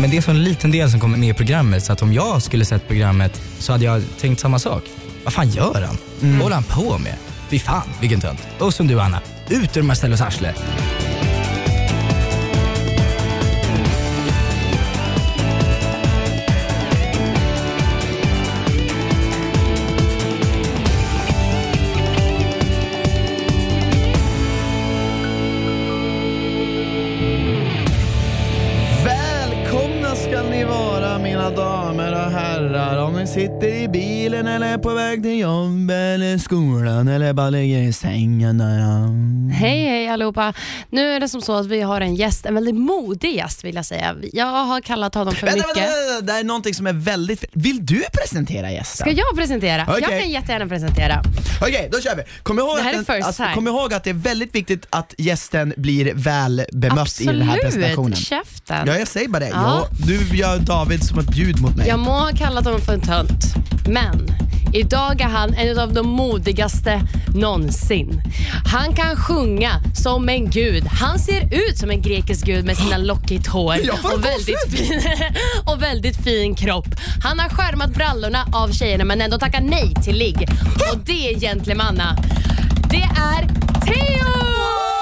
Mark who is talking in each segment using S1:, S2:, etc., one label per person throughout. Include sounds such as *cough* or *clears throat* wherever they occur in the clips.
S1: Men det är så en liten del som kommer med i programmet så att om jag skulle sett programmet så hade jag tänkt samma sak. Vad fan gör han? Vad håller han på med? Fy fan vilken tönt. Och som du Anna, ut ur Marcellos arsle.
S2: Eller på väg till jobb eller skolan eller bara ligger i sängen.
S3: Hej hej allihopa. Nu är det som så att vi har en gäst, en väldigt modig gäst vill jag säga. Jag har kallat honom för
S2: Vänta,
S3: mycket.
S2: vänta, vänta, det är någonting som är väldigt. Vill du presentera gästen?
S3: Ska jag presentera?
S2: Okej.
S3: Jag kan jättegärna presentera.
S2: Okej, då kör vi. Kom ihåg, att,
S3: är
S2: den,
S3: time.
S2: kom ihåg att det är väldigt viktigt att gästen blir väl bemött i den här presentationen.
S3: Absolut, käften.
S2: Ja, jag säger bara det.
S3: Ja.
S2: Ja. du gör David som ett ljud mot mig.
S3: Jag må ha kallat honom för en tönt, men idag är han en av de modigaste någonsin. Han kan sjunga som en gud. Han ser ut som en grekisk gud med sina lockigt hår och väldigt, fin, *laughs* och väldigt fin kropp. Han har skärmat brallorna av tjejerna men ändå tackar nej till ligg. Och det är gentlemanna. Det är Theo!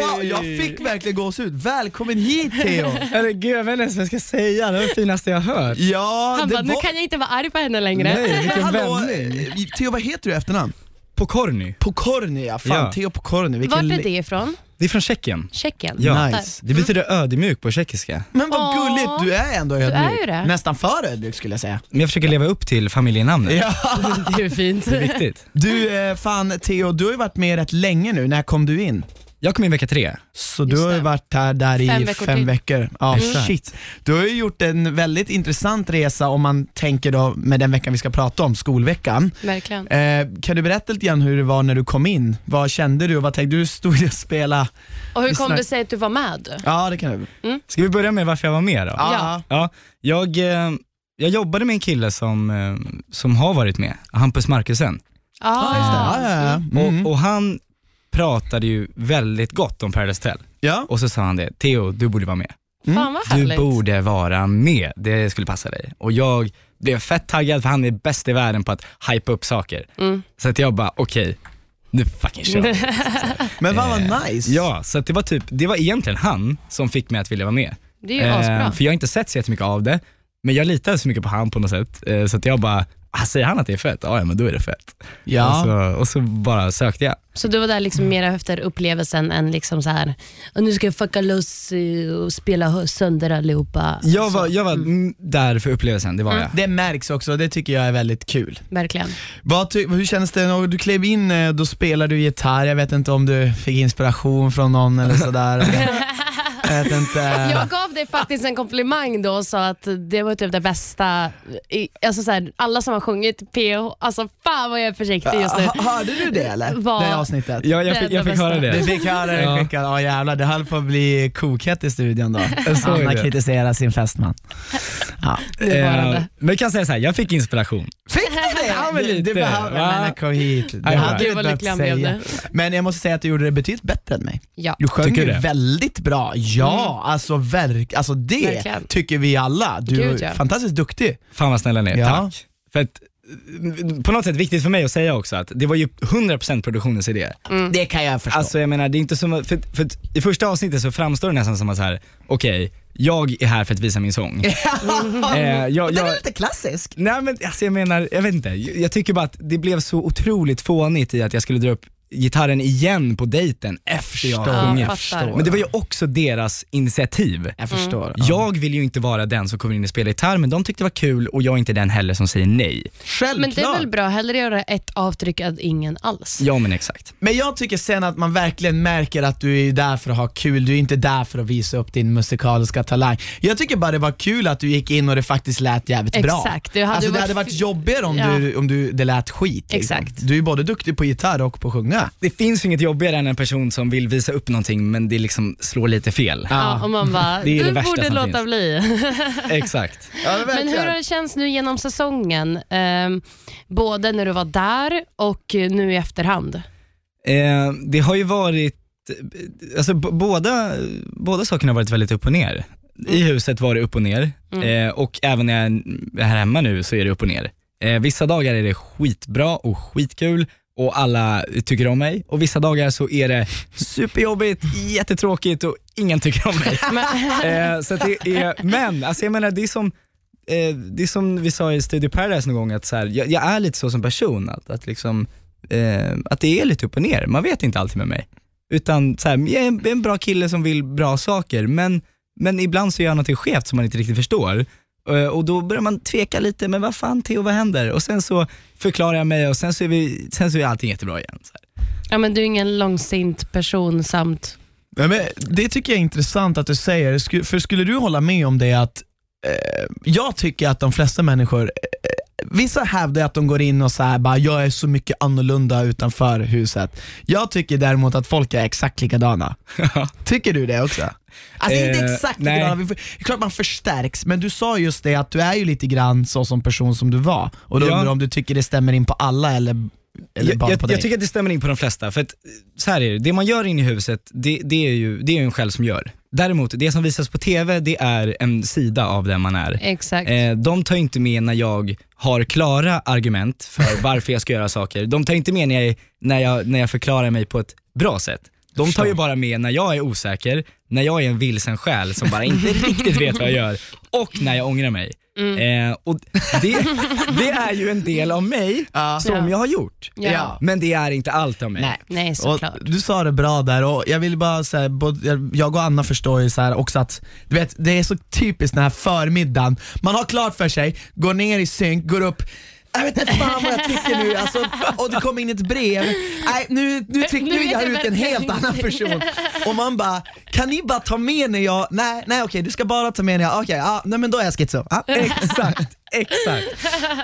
S2: Wow, jag fick verkligen gåshud. Välkommen hit Theo! *laughs*
S1: Herregud, jag vet inte ens vad jag ska säga. Det var det finaste jag hört.
S2: Ja,
S3: Han
S2: det
S3: bara, nu
S2: var...
S3: kan jag inte vara arg på henne längre.
S1: Nej, vilken
S2: Hallå,
S1: vändning.
S2: eh, Theo, vad heter du i efternamn?
S1: Pokorny.
S2: Pokorny, ja. Fan,
S1: Ja.
S2: Theo Pokorny. Vilken
S3: Vart är det ifrån?
S1: Det är från Tjeckien.
S3: Tjeckien?
S1: Ja.
S2: Nice.
S1: Det betyder ödmjuk på tjeckiska.
S2: Men vad
S3: Åh.
S2: gulligt, du är ändå ödmjuk.
S3: är ju det.
S2: Nästan för ödmjuk skulle jag säga.
S1: Men jag försöker leva upp till familjenamnet.
S2: Ja. *laughs*
S3: Det är fint.
S1: Det är viktigt.
S2: Du, eh, fan Theo, du har ju varit med rätt länge nu. När kom du in?
S1: Jag kom in vecka tre.
S2: Så du
S3: Just
S2: har ju
S3: det.
S2: varit här där i
S3: Fem
S2: fem
S3: veckor
S2: veckor.
S3: till.
S2: Ja,
S1: Exakt.
S2: shit. Du har ju gjort en väldigt intressant resa om man tänker då med den veckan vi ska prata om, skolveckan.
S3: Verkligen.
S2: Eh, kan du berätta lite grann hur det var när du kom in? Vad kände du och vad tänkte du? stod och spela?
S3: Och hur
S2: vi
S3: kom
S2: snack-
S3: det sig att du var med?
S2: Ja, det kan du.
S1: Ska vi börja med varför jag var med då?
S2: Ja.
S1: Ja, jag, eh, jag jobbade med en kille som, eh, som har varit med, Hampus Markusen.
S3: Ah,
S2: det. Ja, ja, ja. Mm.
S1: Och, och han pratade ju väldigt gott om Paradise Hotel.
S2: ja.
S1: Och så sa han det, Theo du borde vara med.
S3: Fan vad
S1: Du
S3: härligt.
S1: borde vara med, det skulle passa dig. Och jag blev fett taggad för han är bäst i världen på att hypa upp saker.
S3: Mm.
S1: Så att jag bara, okej, nu fucking kör vi. *laughs*
S2: Men vad
S1: Eh,
S2: var nice.
S1: Ja, så att det var typ, det var egentligen han som fick mig att vilja vara med.
S3: Det är ju asbra.
S1: för jag har inte sett så jättemycket av det, men jag litade så mycket på han på något sätt. Eh, så att jag bara, ah, säger han att det är fett? Ja, ja men då är det fett.
S2: Ja.
S1: Och, så, och så bara sökte jag.
S3: Så du var där liksom mer efter upplevelsen än liksom så här. "Och nu ska jag fucka loss och spela sönder allihopa.
S1: Jag var, jag var mm, där för upplevelsen, det var jag.
S2: Det märks också, det tycker jag är väldigt kul.
S3: Verkligen.
S2: Vad ty- hur känns det när du klev in, eh, då spelar du gitarr, jag vet inte om du fick inspiration från någon eller sådär. *laughs* jag vet inte.
S3: Jag gav dig faktiskt en komplimang då och sa att det var typ det bästa. i- Alltså så här, alla som har sjungit PH, alltså fan vad jag är försiktig just nu.
S2: Hörde du det eller?
S3: Vad-
S2: Det avsnittet?
S1: Ja, jag
S3: Det
S1: fick, jag fick
S3: det
S1: höra
S3: bästa.
S2: Du
S1: det.
S2: fick höra det
S1: Ja.
S2: skickad, ja jävlar det höll på att bli kokhett i studion då. Anna
S1: det.
S2: kritiserar sin fästman. Ja. *laughs*
S1: Eh, men jag kan säga så här, jag fick inspiration.
S2: Fick du det?
S1: Ja, men lite,
S2: Du behöver,
S1: va?
S2: men kom hit. Det hade du behövt säga. Men jag måste säga att du gjorde det betydligt bättre än mig.
S3: Ja.
S2: Du sjöng
S1: Tycker
S2: ju
S1: det?
S2: väldigt bra, ja alltså, verk, alltså det
S3: Verkligen.
S2: tycker vi alla. Du
S3: Gud,
S2: är
S3: ja.
S2: fantastiskt duktig.
S1: Fan vad snälla ni är,
S2: Ja.
S1: tack. För att, på något sätt viktigt för mig att säga också att det var ju 100% produktionens idé.
S2: Det kan jag förstå.
S1: Alltså jag menar, det är inte som för, för i första avsnittet så framstår det nästan som att så här, okej, jag är här för att visa min sång. *laughs* eh, jag,
S2: Den är
S1: jag,
S2: lite klassisk.
S1: nej men alltså jag menar, jag vet inte, jag, jag tycker bara att det blev så otroligt fånigt i att jag skulle dra upp gitarren igen på dejten efter jag har
S3: Ja, fattar.
S1: Men det var ju också deras initiativ.
S2: Jag förstår.
S1: Jag vill ju inte vara den som kommer in och spelar gitarr, men de tyckte det var kul och jag är inte den heller som säger nej.
S2: Självklart.
S3: Men det är väl bra, hellre göra ett avtryck än ingen alls.
S1: Ja men exakt.
S2: Men jag tycker sen att man verkligen märker att du är där för att ha kul, du är inte där för att visa upp din musikaliska talang. Jag tycker bara det var kul att du gick in och det faktiskt lät jävligt bra.
S3: Exakt, det hade
S2: alltså, det
S3: varit
S2: hade varit jobbigare om,
S3: Ja.
S2: du, om du, det lät skit. liksom.
S3: Exakt.
S2: Du är både duktig på gitarr och på att sjunga.
S1: Det finns inget jobbigare än en person som vill visa upp någonting men det liksom slår lite fel.
S3: Ja, och man bara, *laughs*
S1: Det är det
S3: du
S1: värsta
S3: borde
S1: som
S3: låta
S1: finns.
S3: bli. *laughs* *laughs*
S1: Exakt.
S2: Ja,
S3: Men hur har det känts nu genom säsongen? Ehm, både när du var där och nu i efterhand.
S1: Eh, det har ju varit alltså b- båda, båda sakerna har varit väldigt upp och ner. I huset var det upp och ner
S3: Mm.
S1: eh, och även när jag är här hemma nu så är det upp och ner. Eh, vissa dagar är det skitbra och skitkul och alla tycker om mig och vissa dagar så är det superjobbigt, jättetråkigt och ingen tycker om mig. *laughs* eh, så det är, men alltså jag menar det är som eh, det är som vi sa i Studio Paradise någon gång, att så här, jag, jag är lite så som person, att, att, liksom, eh, att det är lite upp och ner. Man vet inte alltid med mig. Utan så här, jag är en, en bra kille som vill bra saker, men, men ibland så gör jag något skevt som man inte riktigt förstår. Eh, Och då börjar man tveka lite, men vad fan Theo, vad händer? Och sen så förklarar jag mig och sen så är, vi, sen så är allting jättebra igen. Så här.
S3: Ja, men du är ingen långsint person samt...
S2: Nej, men det tycker jag är intressant att du säger, för skulle du hålla med om det att eh, jag tycker att de flesta människor, eh, vissa hävdar att de går in och säger bara jag är så mycket annorlunda utanför huset. Jag tycker däremot att folk är exakt likadana. Tycker du det också? Alltså inte
S1: Eh,
S2: exakt
S1: nej.
S2: likadana, det är klart man förstärks, men du sa just det att du är ju lite grann så som person som du var. Och då
S1: Ja.
S2: undrar jag om du tycker det stämmer in på alla eller,
S1: jag, jag, jag tycker att det stämmer in på de flesta, för att så här är det, det man gör inne i huset, det, det är ju det är en själv som gör. Däremot, det som visas på TV, det är en sida av den man är.
S3: Exakt.
S1: Eh, de tar inte med när jag har klara argument för *laughs* varför jag ska göra saker. De tar inte med när jag, när jag, när jag förklarar mig på ett bra sätt. De tar ju bara med när jag är osäker, när jag är en vilsen själ som bara inte *laughs* riktigt vet vad jag gör och när jag ångrar mig. Eh, och det, det är ju en del av mig
S2: Ja.
S1: som
S3: Ja.
S1: jag har gjort.
S3: Ja.
S1: Men det är inte allt av mig.
S2: Nej.
S3: Nej,
S2: Och du sa det bra där och jag vill bara säga, jag och Anna förstår ju så här också att, du vet, det är så typiskt den här förmiddagen, man har klart för sig, går ner i synk, går upp jag vet inte fan vad jag tycker nu, alltså, och det kommer in ett brev. Nej, nu, nu, tyck, nu vill jag ut en helt annan person. Och man bara, kan ni bara ta med när jag, nej, nej okej du ska bara ta med när jag, okej, ja, nej men då är jag schizo. Ja. *laughs*
S1: Exakt, exakt.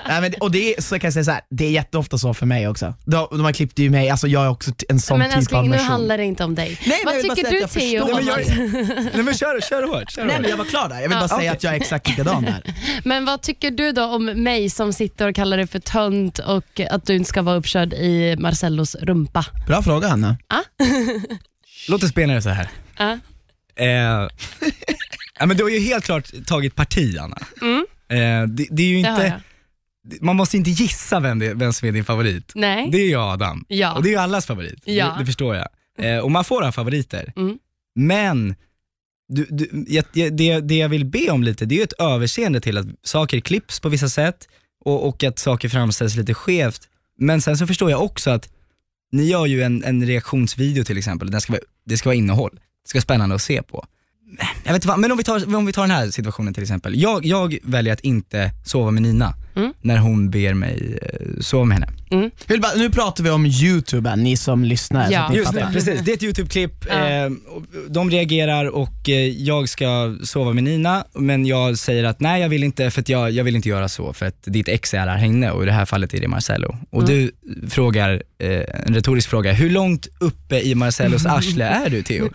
S2: Nej, men, det- och det är, så kan jag säga så här, det är jätteofta så för mig också. De, de har klippt ju mig, alltså jag är också en sån
S3: Men
S2: typ av
S3: älskling, nu
S2: person.
S3: handlar det inte om dig.
S2: men
S3: Vad tycker
S2: säga
S3: du Theo
S1: Nej, men jag, nej men kör, kör hårt. Kör
S2: Nej
S1: hårt.
S2: men jag var klar där, jag vill
S3: Ja,
S2: bara säga
S1: okej.
S2: att jag är exakt likadan där. *laughs*
S3: Men vad tycker du då om mig som sitter och kallar dig för tönt och att du inte ska vara uppkörd i Marcellos rumpa?
S2: Bra fråga Hanna. *laughs*
S1: Låt oss spela det så här.
S3: Ja.
S1: Eh, *laughs* ja, men du har ju helt klart tagit parti Anna. Eh, det, det är ju inte,
S3: jag.
S1: man måste inte gissa vem, det, vem som är din favorit.
S3: Nej.
S1: Det är ju Adam.
S3: Ja.
S1: Och det är ju allas favorit.
S3: Ja.
S1: Det, det förstår jag. Eh, och man får ha favoriter.
S3: Mm.
S1: Men du, du, jag, jag- det, det jag vill be om lite, det är ju ett överseende till att saker klipps på vissa sätt och, och att saker framställs lite skevt. Men sen så förstår jag också att ni gör ju en, en reaktionsvideo till exempel, den ska vara, det ska vara innehåll. Det ska vara spännande att se på. Jag vet inte vad, men om vi, tar, om vi tar den här situationen till exempel. Jag, jag väljer att inte sova med Nina
S3: Mm.
S1: när hon ber mig eh, sova med henne.
S3: Mm.
S2: Bara, nu pratar vi om youtube, ni som lyssnar.
S3: Ja.
S1: Just det, precis. Det är ett YouTube-klipp.
S3: Ja.
S1: Eh, de reagerar och eh, jag ska sova med Nina, men jag säger att nej jag vill inte för att jag, jag vill inte göra så för att ditt ex är här inne och i det här fallet är det Marcello. Och du frågar, en retorisk fråga, hur långt uppe i Marcellos *laughs* arsle är du Theo?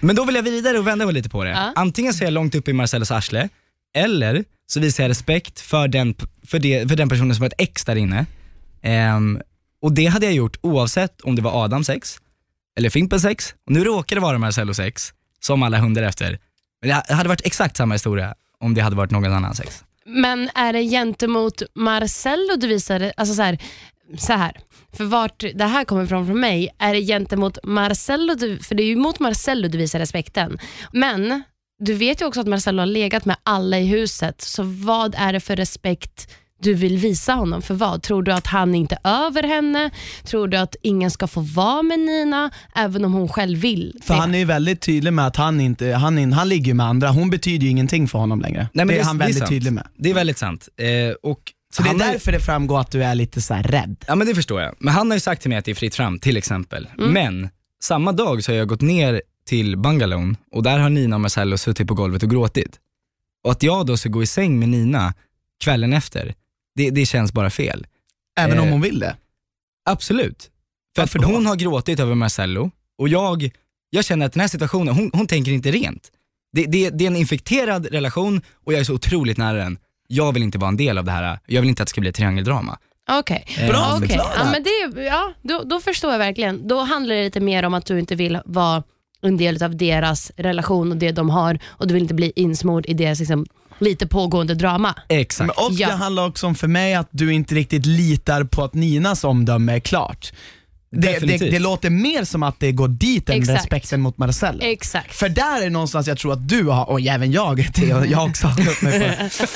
S1: Men då vill jag vidare och vända lite på det.
S3: Ja.
S1: Antingen så är jag långt uppe i Marcellos arsle, eller så visar jag respekt för den, för det, för den personen som har ett ex där inne. Ehm, och det hade jag gjort oavsett om det var Adams ex, eller Fimpens ex, och nu råkar det vara Marcellos ex, som alla hundar efter. Men det hade varit exakt samma historia om det hade varit någon annans ex.
S3: Men är det gentemot Marcello du visar? Alltså så här, så här. För vart det här kommer ifrån från mig, är det gentemot Marcello, du, för det är ju mot Marcello du visar respekten. Men du vet ju också att Marcello har legat med alla i huset, så vad är det för respekt du vill visa honom för vad? Tror du att han inte är över henne? Tror du att ingen ska få vara med Nina, även om hon själv vill?
S2: För
S3: det?
S2: han är ju väldigt tydlig med att han inte, han, in- han ligger med andra, hon betyder ju ingenting för honom längre.
S1: men
S2: det är han väldigt
S1: sant.
S2: tydlig med.
S1: Det är väldigt sant. Eh, och
S2: Så det är
S1: ju-
S2: därför det framgår att du är lite så här rädd.
S1: Ja men det förstår jag. Men han har ju sagt till mig att det är fritt fram till exempel.
S3: Mm.
S1: Men samma dag så har jag gått ner till bungalon och där har Nina och Marcello suttit på golvet och gråtit. Och att jag då ska gå i säng med Nina kvällen efter, det, det känns bara fel.
S2: Även om
S1: Eh,
S2: hon vill det.
S1: Absolut. För
S2: Varför
S1: att
S2: då?
S1: hon har gråtit över Marcello och jag, jag känner att den här situationen, hon, hon tänker inte rent. Det, det, det är en infekterad relation och jag är så otroligt nära den. Jag vill inte vara en del av det här, jag vill inte att det ska bli ett triangeldrama.
S3: Okej.
S2: Bra
S3: Okej.
S2: förklarat.
S3: Ja, men det, ja, då, då förstår jag verkligen. Då handlar det lite mer om att du inte vill vara en del av deras relation och det de har och du vill inte bli insmord i deras liksom, lite pågående drama.
S1: Exakt.
S2: Men, och
S3: Ja.
S2: det handlar också om för mig att du inte riktigt litar på att Ninas omdöme är klart. Det, det, det låter mer som att det går dit än
S3: Exakt.
S2: respekten mot Marcello.
S3: Exakt.
S2: För där är någonstans jag tror att du har, och även jag, *laughs* Theo, jag har också hakat upp mig på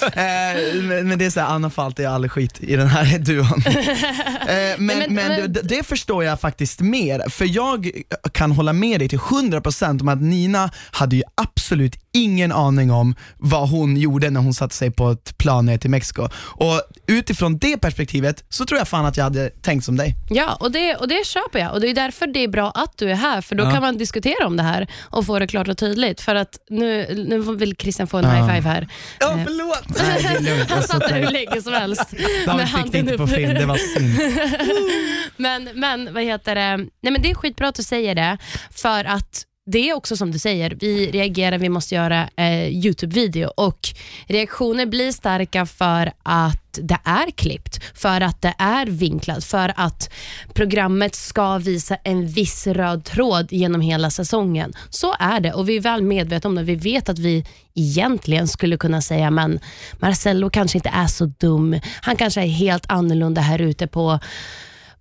S2: *laughs* eh, men, men det är såhär, Anna får alltid all skit i den här *laughs* duon. eh, men, men,
S3: men-
S2: det, det förstår jag faktiskt mer, för jag kan hålla med dig till 100% om att Nina hade ju absolut ingen aning om vad hon gjorde när hon satte sig på ett plan ner till Mexiko. Och utifrån det perspektivet så tror jag fan att jag hade tänkt som dig.
S3: Ja, och det, och det köper jag. Och Det är därför det är bra att du är här, för då
S2: Ja.
S3: kan man diskutera om det här och få det klart och tydligt. För att nu, nu vill Christian få en high five här.
S2: Ja,
S3: Eh,
S2: förlåt!
S1: Nej. *laughs*
S3: Han där hur länge som helst. *laughs*
S2: David
S3: med
S2: fick det inte på film, det var synd. *laughs*
S3: Men, men vad heter det? Nej, men det är skitbra att du säger det, för att det är också som du säger, vi reagerar, vi måste göra eh, Youtube-video och reaktioner blir starka för att det är klippt, för att det är vinklat, för att programmet ska visa en viss röd tråd genom hela säsongen. Så är det och vi är väl medvetna om det. Vi vet att vi egentligen skulle kunna säga, men Marcello kanske inte är så dum. Han kanske är helt annorlunda här ute på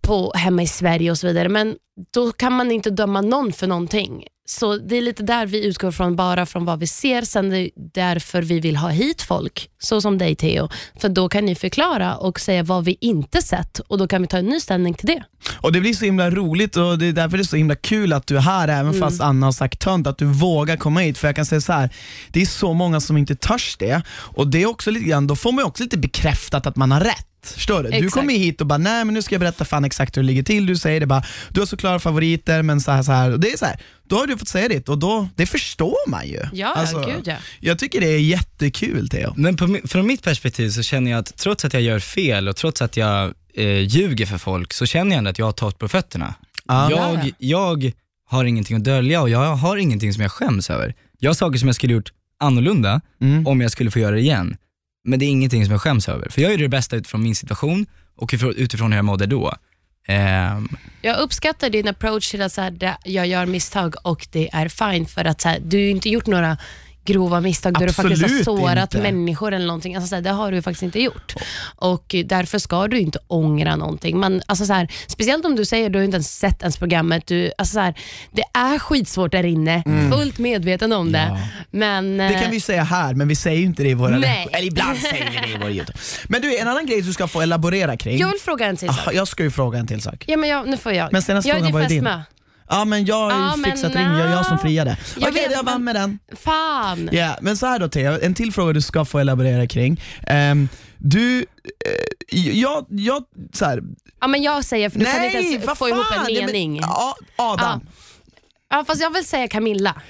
S3: på, hemma i Sverige och så vidare. Men då kan man inte döma någon för någonting. Så det är lite där vi utgår från, bara från vad vi ser. Sen det är därför vi vill ha hit folk, så som dig Theo. För då kan ni förklara och säga vad vi inte sett och då kan vi ta en ny ställning till det.
S2: Och det blir så himla roligt och det är därför det är så himla kul att du är här även
S3: Mm.
S2: fast Anna har sagt tönt, att du vågar komma hit. För jag kan säga så här, det är så många som inte törs det och det är också lite grann, då får man också lite bekräftat att man har rätt. Förstår du? Du
S3: Exakt.
S2: kommer hit och bara, nej men nu ska jag berätta fan exakt hur det ligger till. Du säger det bara, du har så klara favoriter men så här, så här. Och det är så här, då har du fått säga ditt och då, det förstår man ju.
S3: Ja,
S2: Alltså,
S3: gud ja.
S2: Jag tycker det är jättekul Theo.
S1: Men på, mi- från mitt perspektiv så känner jag att trots att jag gör fel och trots att jag eh, ljuger för folk så känner jag ändå att jag har tagit på fötterna.
S2: Ja.
S1: Jag, jag har ingenting att dölja och jag har ingenting som jag skäms över. Jag har saker som jag skulle gjort annorlunda
S2: Mm.
S1: om jag skulle få göra det igen. Men det är ingenting som jag skäms över. För jag gjorde det bästa utifrån min situation och utifrån hur jag mådde då. Um.
S3: Jag uppskattar din approach till att så här, jag gör misstag och det är fine för att så här, du har ju inte gjort några grova misstag där du faktiskt har sårat
S2: inte.
S3: människor eller någonting. Alltså, så här, det har du faktiskt inte gjort. Och därför ska du inte ångra någonting. Men, alltså, så här, speciellt om du säger du har inte ens sett ens programmet. Du, alltså, så här, det är skitsvårt där inne, fullt medveten om det. Men,
S2: Det kan vi säga här, men vi säger inte det i våra
S3: Nej.
S2: Eller ibland säger vi det i vår YouTube. Men du, en annan grej du ska få elaborera kring.
S3: jag vill fråga en till sak.
S2: Ah, jag ska ju fråga en till sak.
S3: Ja, men jag, nu får jag.
S2: Men senaste
S3: jag är
S2: frågan var din. Ja men jag har ju
S3: Ja, men
S2: fixat ring, jag är jag som friade.
S3: Jag
S2: Okej,
S3: vet,
S2: jag vann
S3: men-
S2: med den.
S3: Fan.
S2: Ja, men så här då Theo, en till fråga du ska få elaborera kring. Ehm, du, eh, jag, jag, så här,
S3: Ja, men jag säger, för du kan inte ens
S2: vad
S3: få ihop en
S2: fan, nej, men-
S3: mening.
S2: Ja, Adam.
S3: Ja, fast jag vill säga Camilla.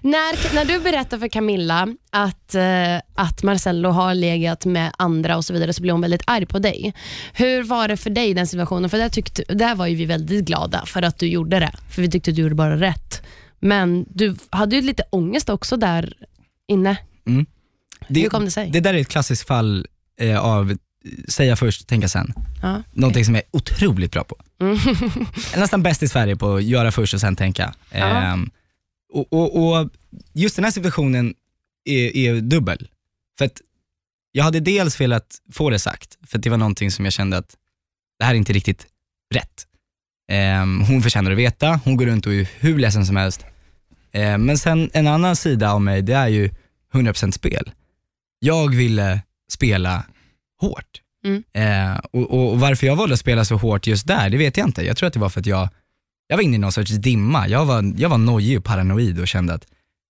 S3: När, när du berättar för Camilla att, eh, att Marcello har legat med andra och så vidare så blir hon väldigt arg på dig. Hur var det för dig i den situationen? För där, tyckte, där var ju vi väldigt glada för att du gjorde det. För vi tyckte att du gjorde bara rätt. Men du hade ju lite ångest också där inne.
S1: det,
S3: Hur kom det sig?
S1: Det där är ett klassiskt fall eh, av säga först, tänka sen.
S3: Ja.
S1: Någonting som jag är otroligt bra på. Nästan bäst i Sverige på att göra först och sen tänka.
S3: Ja.
S1: Ehm, och, och, och just den här situationen är, är dubbel. För att jag hade dels velat få det sagt, för det var någonting som jag kände att det här är inte riktigt rätt. Ehm, hon förtjänar att veta, hon går runt och är hur ledsen som helst. Ehm, men sen en annan sida av mig, det är ju 100% spel. Jag ville spela hårt.
S3: Mm.
S1: Eh, och, och, och varför jag valde att spela så hårt just där, det vet jag inte. Jag tror att det var för att jag, jag var inne i någon sorts dimma. Jag var, jag var nojig och paranoid och kände att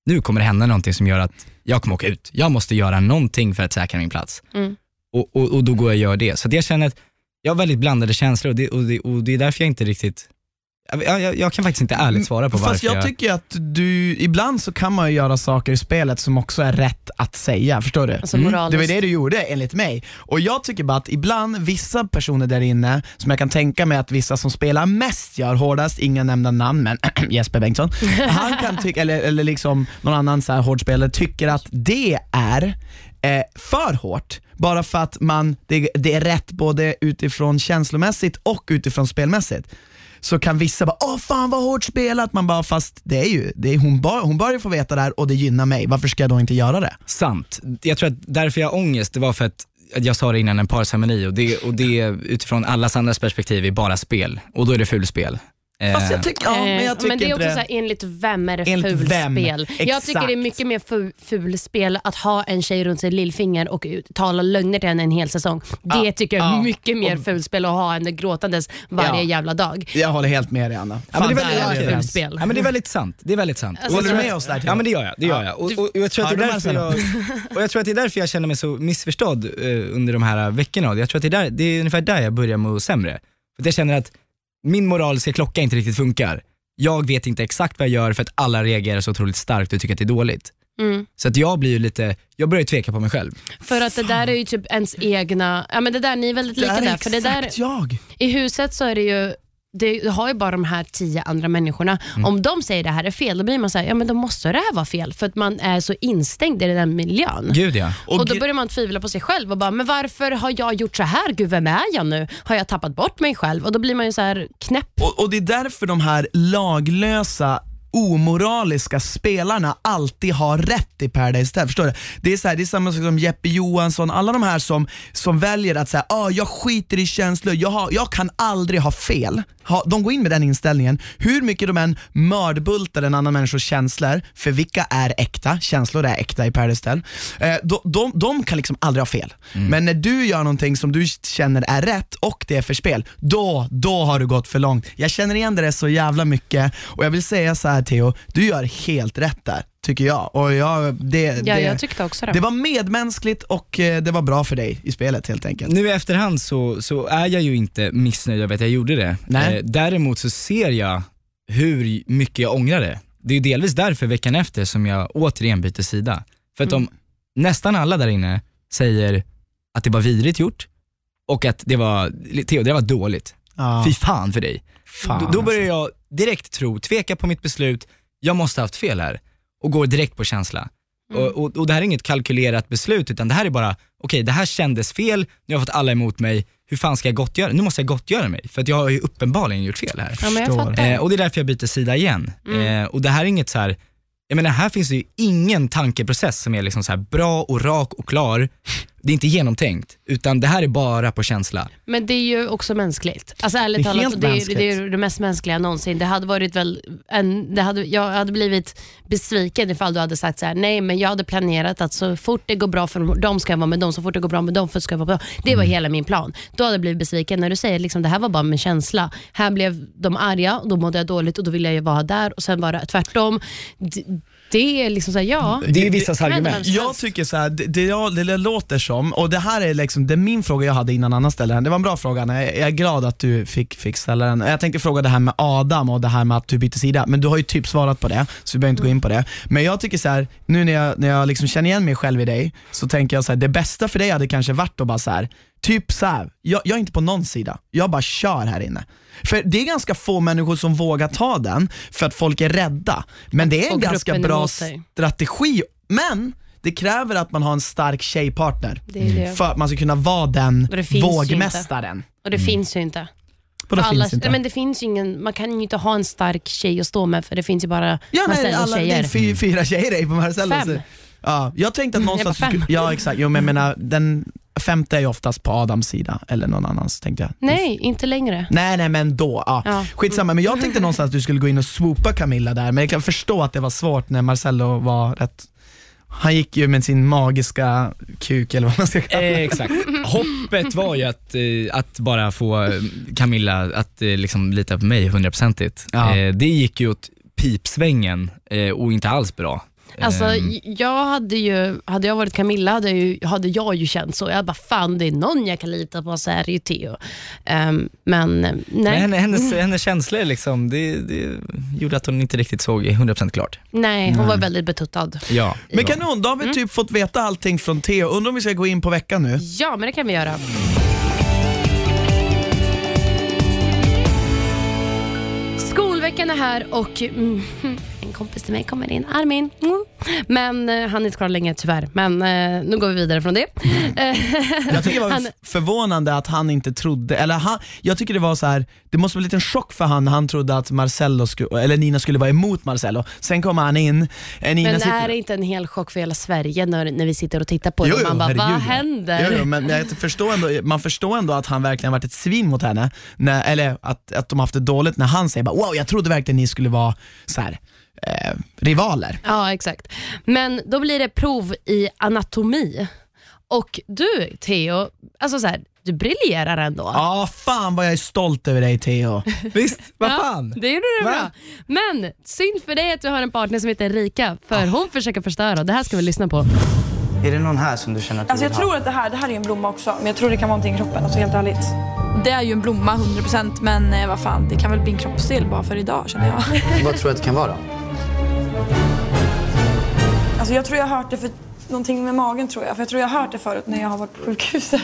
S1: nu kommer det hända någonting som gör att jag kommer åka ut. Jag måste göra någonting för att säkra min plats.
S3: Mm.
S1: Och, och, och då går jag och gör det. Så jag känner att jag har väldigt blandade känslor och det, och, det, och det är därför jag inte riktigt, Jag, jag, jag kan faktiskt inte ärligt svara på varför
S2: Fast jag tycker att du, ibland så kan man ju göra saker i spelet som också är rätt att säga, förstår du?
S3: Alltså
S2: Det
S3: moraliskt.
S2: var det du gjorde enligt mig. Och jag tycker bara att ibland, vissa personer där inne, som jag kan tänka mig att vissa som spelar mest gör hårdast, inga nämnda namn men *clears throat* Jesper Bengtsson, *laughs* han kan tycka, eller, eller liksom någon annan så här hård spelare tycker att det är eh, för hårt, bara för att man, det, det är rätt både utifrån känslomässigt och utifrån spelmässigt så kan vissa bara åh fan vad hårt spelat, man bara fast det är ju, det är, hon, bör, hon bör ju få veta det här och det gynnar mig, varför ska jag då inte göra det?
S1: Sant. Jag tror att därför jag har ångest, det var för att att jag sa det innan, en parceremoni och det, och det utifrån allas andras perspektiv är bara spel och då är det fulspel.
S2: Fast
S1: Eh,
S2: jag tycker, ja, men jag tycker
S3: men det är
S2: inte
S3: också
S2: det.
S3: så här, enligt vem är det
S2: Enligt vem?
S3: fulspel? Jag
S2: Exakt.
S3: tycker det är mycket mer fu- fulspel att ha en tjej runt sitt lillfinger och ut- tala lögner till henne en hel säsong. Det
S2: Ja,
S3: tycker jag är
S2: ja.
S3: mycket mer fulspel att ha henne gråtandes varje
S2: Ja.
S3: jävla dag.
S2: Jag håller helt med dig Anna.
S1: Ja, men det är
S2: Fan,
S1: väldigt-
S2: där är vi överens.
S3: fulspel.
S1: Ja men det är väldigt sant. Det är väldigt sant.
S3: Alltså,
S2: Håller du med oss där Theo?
S1: Ja men det gör jag. Det gör
S2: Ja.
S1: jag. Och, och, och jag tror att det är
S2: Hörde
S1: därför jag, *laughs* och jag tror att det är därför jag känner mig så missförstådd eh, under de här veckorna. Jag tror att det är, där, det är ungefär där jag börjar må sämre. För att jag känner att min moraliska klocka inte riktigt funkar. Jag vet inte exakt vad jag gör för att alla reagerar så otroligt starkt och tycker att det är dåligt.
S3: Mm.
S1: Så att jag blir ju lite, jag börjar ju tveka på mig själv.
S3: För att det där är ju typ ens egna, ja men det där, ni är väldigt
S2: Det
S3: lika
S2: är
S3: där. För det där,
S2: jag.
S3: I huset så är det ju du har ju bara de här tio andra människorna.
S2: Mm.
S3: Om de säger det här är fel, då blir man så här, ja men då måste det här vara fel. För att man är så instängd i den miljön.
S1: Gud ja.
S3: Och, då
S2: gre-
S3: börjar man tvivla på sig själv och bara, men varför har jag gjort så här? Gud, vem är jag nu? Har jag tappat bort mig själv? Och då blir man ju så här knäpp.
S2: Och, och det är därför de här laglösa omoraliska spelarna alltid har rätt i Paradise Hotel. Förstår du? Det är, så här, det är samma sak som Jeppe Johansson, alla de här som, som väljer att säga ah, jag skiter i känslor, jag, har, jag kan aldrig ha fel. Ha, de går in med den inställningen, hur mycket de än mördbultar en annan människas känslor, för vilka är äkta? Känslor är äkta i Paradise Hotel. Eh, de, de, de kan liksom aldrig ha fel. Men när du gör någonting som du känner är rätt och det är för spel, då, då har du gått för långt. Jag känner igen det så jävla mycket och jag vill säga så här Theo, du gör helt rätt där, tycker jag. Och jag det,
S3: Ja,
S2: det,
S3: jag tyckte också det.
S2: det var medmänskligt och eh, det var bra för dig i spelet helt enkelt.
S1: Nu i efterhand så, så är jag ju inte missnöjd över att jag gjorde det.
S2: Nej.
S1: Eh, däremot så ser jag hur mycket jag ångrar det. Det är ju delvis därför veckan efter som jag återigen byter sida. För att
S2: Mm.
S1: om nästan alla där inne säger att det var vidrigt gjort och att det var, Theo det var dåligt.
S2: Ja.
S1: Fy fan för dig.
S2: Fan,
S1: då, då börjar jag direkt tro, tveka på mitt beslut, jag måste ha haft fel här och går direkt på känsla. Och, och, och det här är inget kalkylerat beslut utan det här är bara, okej det här kändes fel, nu har jag fått alla emot mig, hur fan ska jag gottgöra Nu måste jag gottgöra mig för att jag har ju uppenbarligen gjort fel här.
S3: ja.
S1: Eh, och det är därför jag byter sida igen.
S3: Mm.
S1: Eh, och det här är inget så här, jag menar här finns det ju ingen tankeprocess som är liksom så här bra och rak och klar. Det är inte genomtänkt, utan det här är bara på känsla.
S3: Men det är ju också mänskligt. Alltså ärligt
S2: Det är
S3: talat, det är, det är det mest mänskliga någonsin. Det hade varit väl en, det hade, jag hade blivit besviken ifall du hade sagt så här: nej men jag hade planerat att så fort det går bra för dem ska jag vara med dem, så fort det går bra med dem ska jag vara med dem. Det var
S2: Mm.
S3: hela min plan. Då hade jag blivit besviken när du säger liksom det här var bara med känsla. Här blev de arga, och då mådde jag dåligt och då ville jag ju vara där och sen var det tvärtom. Det, är liksom så här, ja.
S1: Det är ju vissas argument.
S2: Jag tycker så här, det, det, jag- det låter som, och det här är liksom, det är min fråga jag hade innan Anna ställde den. Det var en bra fråga Anna, jag jag är glad att du fick, fick ställa den. Jag tänkte fråga det här med Adam och det här med att du bytte sida, men du har ju typ svarat på det, så vi behöver inte gå in på det. Men jag tycker så här, nu när jag, när jag liksom känner igen mig själv i dig, så tänker jag så här, det bästa för dig hade kanske varit att bara så här, typ så här, jag, jag är inte på någon sida, jag bara kör här inne. För det är ganska få människor som vågar ta den, för att folk är rädda. Men det är en ganska bra strategi, men det kräver att man har en stark tjejpartner
S3: Det är det.
S2: för att man ska kunna vara den
S3: Och det
S2: vågmästaren.
S3: Och det finns ju inte.
S2: Och det
S3: För alla,
S2: inte.
S3: Men det finns ingen, man kan ju inte ha en stark tjej att stå med för det finns ju bara
S2: ja, nej,
S3: Marcellos
S2: alla, det
S3: tjejer.
S2: är fy, fyra tjejer på Marcello.
S3: Fem.
S2: Ja, jag tänkte att någonstans...
S3: bara fem.
S2: skulle- Ja exakt, jo, men jag menar, den femte är ju oftast på Adams sida, eller någon annans tänkte jag.
S3: Nej, inte längre.
S2: Nej nej men då, ja.
S3: Ja.
S2: skitsamma. Men jag tänkte någonstans att du skulle gå in och swoopa Camilla där, men jag kan förstå att det var svårt när Marcello var rätt han gick ju med sin magiska kuk eller vad man ska kalla det.
S1: Eh, exakt. Hoppet var ju att, eh, att bara få eh, Camilla att eh, liksom lita på mig hundraprocentigt.
S2: Ja.
S1: Det gick ju åt pipsvängen och inte alls bra.
S3: Alltså,
S1: Ehm,
S3: jag hade ju, hade jag varit Camilla hade, jag ju, hade jag ju känt så. Jag bara, fan det är någon jag kan lita på så är det ju Theo. Ehm, men eh, nej.
S1: men henne, hennes, hennes känslor liksom, det, det gjorde att hon inte riktigt såg 100% klart.
S3: nej, hon var väldigt betuttad.
S1: Ja.
S2: Men kanon, då har vi typ fått veta allting från Theo. Undrar om vi ska gå in på veckan nu?
S3: Ja, men det kan vi göra. Är här och mm, *laughs* en kompis till mig kommer in, Armin. Mm. Men eh, han är inte kvar länge tyvärr. Men eh, nu går vi vidare från det. Eh,
S2: Jag tycker det *laughs* var
S3: Han-
S2: förvånande att han inte trodde, eller han, jag tycker det var så här. det måste vara en liten chock för han när han trodde att Marcello skulle, eller Nina skulle vara emot Marcello. Sen kommer han in, eh, Nina
S3: Men
S2: sitter...
S3: är det inte en hel chock för hela Sverige när, när vi sitter och tittar på det?
S2: Jo,
S3: och
S2: jo,
S3: man bara,
S2: herregud,
S3: vad
S2: ja.
S3: händer?
S2: Jo, jo, men jag förstår ändå, man förstår ändå att han verkligen varit ett svin mot henne, när, eller att, att de haft det dåligt när han säger bara, wow jag trodde verkligen ni skulle vara så här, eh, rivaler.
S3: Ja, exakt. Men då blir det prov i anatomi. Och du, Theo, alltså så här, du briljerar ändå.
S2: Ja, fan vad jag är stolt över dig Theo. *laughs*
S1: Visst, vad
S3: Ja,
S1: fan.
S3: Det gjorde du
S1: Va?
S3: bra. Men synd för dig att du har en partner som heter Rika, för hon försöker förstöra. Det här ska vi lyssna på.
S4: Är det någon här som du känner att du
S5: Alltså jag
S4: vill
S5: tror att det här, det här är en blomma också, men jag tror det kan vara någonting i kroppen, alltså helt ärligt. Det är ju en blomma 100% men eh, vad fan, det kan väl bli en kroppsdel bara för idag känner jag.
S4: Vad tror du att det kan vara?
S5: Alltså jag tror jag har hört det för någonting med magen tror jag, för jag tror jag har hört det förut när jag har varit på sjukhuset.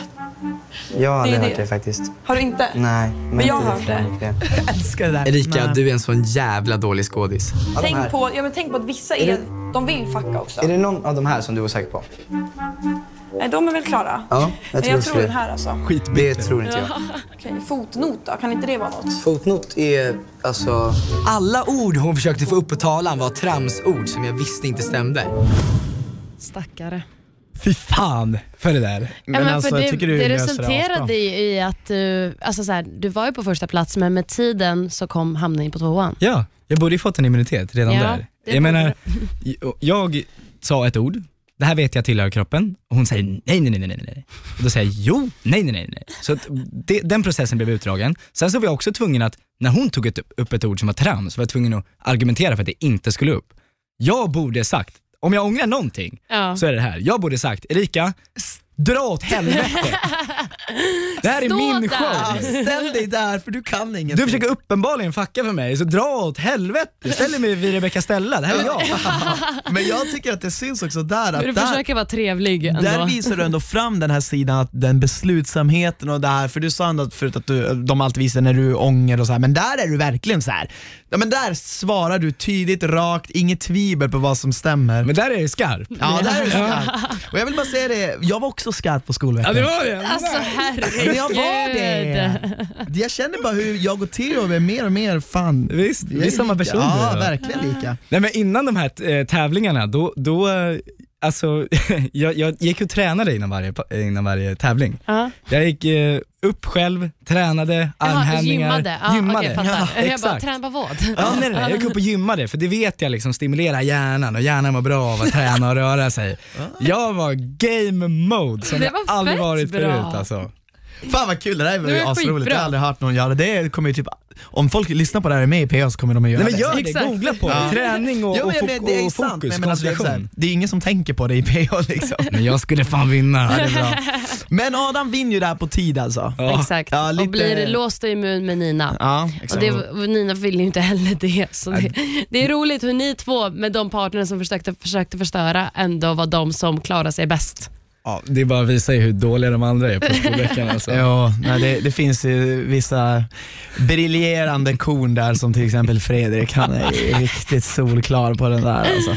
S4: Jag har aldrig
S5: Det är
S4: hört
S5: det.
S4: det faktiskt.
S5: Har du inte?
S4: Nej.
S5: Men jag har hört det.
S4: riktigt *laughs*
S2: Älskar det där.
S6: Erika, du är en sån jävla dålig skådis.
S4: Ja, de här.
S5: Tänk på, ja, men tänk på att vissa är, de vill fucka också.
S4: Är det någon av de här som du var säker på?
S5: Nej, de är väl klara?
S4: Ja, jag
S5: Men
S4: tror
S5: jag tror
S4: det.
S5: den här alltså.
S4: Det tror inte jag.
S5: Okej, fotnot då? Kan inte det vara något?
S4: Fotnot är alltså...
S6: Alla ord hon försökte få upp på talan var tramsord som jag visste inte stämde.
S3: Stackare.
S1: Fy fan för det där.
S3: Ja, men
S2: alltså,
S3: för
S2: jag
S3: det,
S2: tycker du
S3: det resulterade i, i att du, alltså så här, du var ju på första plats men med tiden så kom hamnade ni på tvåan.
S1: Ja, jag borde ju fått en immunitet redan
S3: Ja,
S1: där.
S3: det
S1: Jag menar, jag sa ett ord, det här vet jag tillhör kroppen och hon säger nej, nej, nej, nej, nej. Och då säger jag jo, nej, nej, nej, nej. Så det, den processen blev utdragen. Sen så var jag också tvungen att, när hon tog ett, upp ett ord som var trams, var jag tvungen att argumentera för att det inte skulle upp. Jag borde sagt, om jag ångrar någonting,
S3: Ja.
S1: så är det här. Jag borde sagt, Erika, dra åt helvete. *laughs* det här är
S3: Stå
S1: min
S3: där.
S1: show.
S2: Ställ dig där för du kan ingenting.
S1: Du försöker uppenbarligen fucka för mig, så dra åt helvete. Ställ dig med vid Rebecca Stella, det här är jag. *laughs*
S2: Men jag tycker att det syns också där att
S3: Du
S2: där,
S3: försöker vara trevlig ändå.
S2: där visar du ändå fram den här sidan, att den beslutsamheten och det här, för du sa ändå förut att du, de alltid visar när du ånger och så här, men där är du verkligen så här. Ja men där svarar du tydligt, rakt, inget tvivel på vad som stämmer.
S1: Men där är det skarp.
S2: Ja, där är du skarp. Och jag vill bara säga det, jag var också skarp på skolveckan.
S1: var det.
S3: Alltså herregud.
S2: Men jag var det. Jag känner bara hur jag och Theo är mer och mer fan
S1: Visst, vi är samma personer.
S2: Ja, verkligen lika.
S1: Nej men innan de här eh, tävlingarna, då, då eh, alltså, *laughs* jag, jag gick och tränade innan varje, innan varje tävling.
S3: Ja.
S1: Jag gick eh, upp själv, tränade, armhävningar.
S3: gymmade. Ja,
S1: gymmade.
S3: Fattar.
S1: Ja, *laughs*
S3: jag bara,
S1: exakt.
S3: träna på vad?
S1: Ja, nej, nej, jag gick upp och gymmade för det vet jag liksom stimulerar hjärnan och hjärnan mår bra av att träna och röra sig. Jag var game mode som
S3: Det
S1: jag
S3: var
S1: aldrig varit
S3: bra.
S1: förut alltså.
S2: Fan vad kul, det där var
S3: Det
S2: ju
S3: var
S2: asroligt. Jag har aldrig hört någon göra det. kommer ju typ, om folk lyssnar på det här och är med i PA så kommer de att göra
S1: Nej men
S2: det.
S1: gör det,
S3: Exakt.
S1: googla på det. Träning och,
S2: Jo,
S1: och,
S2: men,
S1: fok-
S2: det är
S1: och
S2: sant,
S1: fokus,
S2: men, men alltså, det, är
S1: koncentration.
S2: det är ingen som tänker på det i PA liksom. *laughs*
S1: Men jag skulle fan vinna.
S2: Ja, det är bra. *laughs* Men Adam vinner ju det här på tid alltså.
S1: Ja.
S3: Exakt.
S2: Ja, lite-
S3: Och blir låst och immun med Nina.
S2: Ja,
S3: Och
S2: exakt.
S3: det, och Nina vill ju inte heller det. Så det, det är roligt hur ni två med de partnerna som försökte, försökte förstöra ändå var de som klarade sig bäst.
S1: Ja, det är bara att visa hur dåliga de andra är på skolveckan *laughs* alltså.
S2: Ja, nej, det, det finns ju vissa briljerande korn där som till exempel Fredrik, han är riktigt solklar på den där alltså.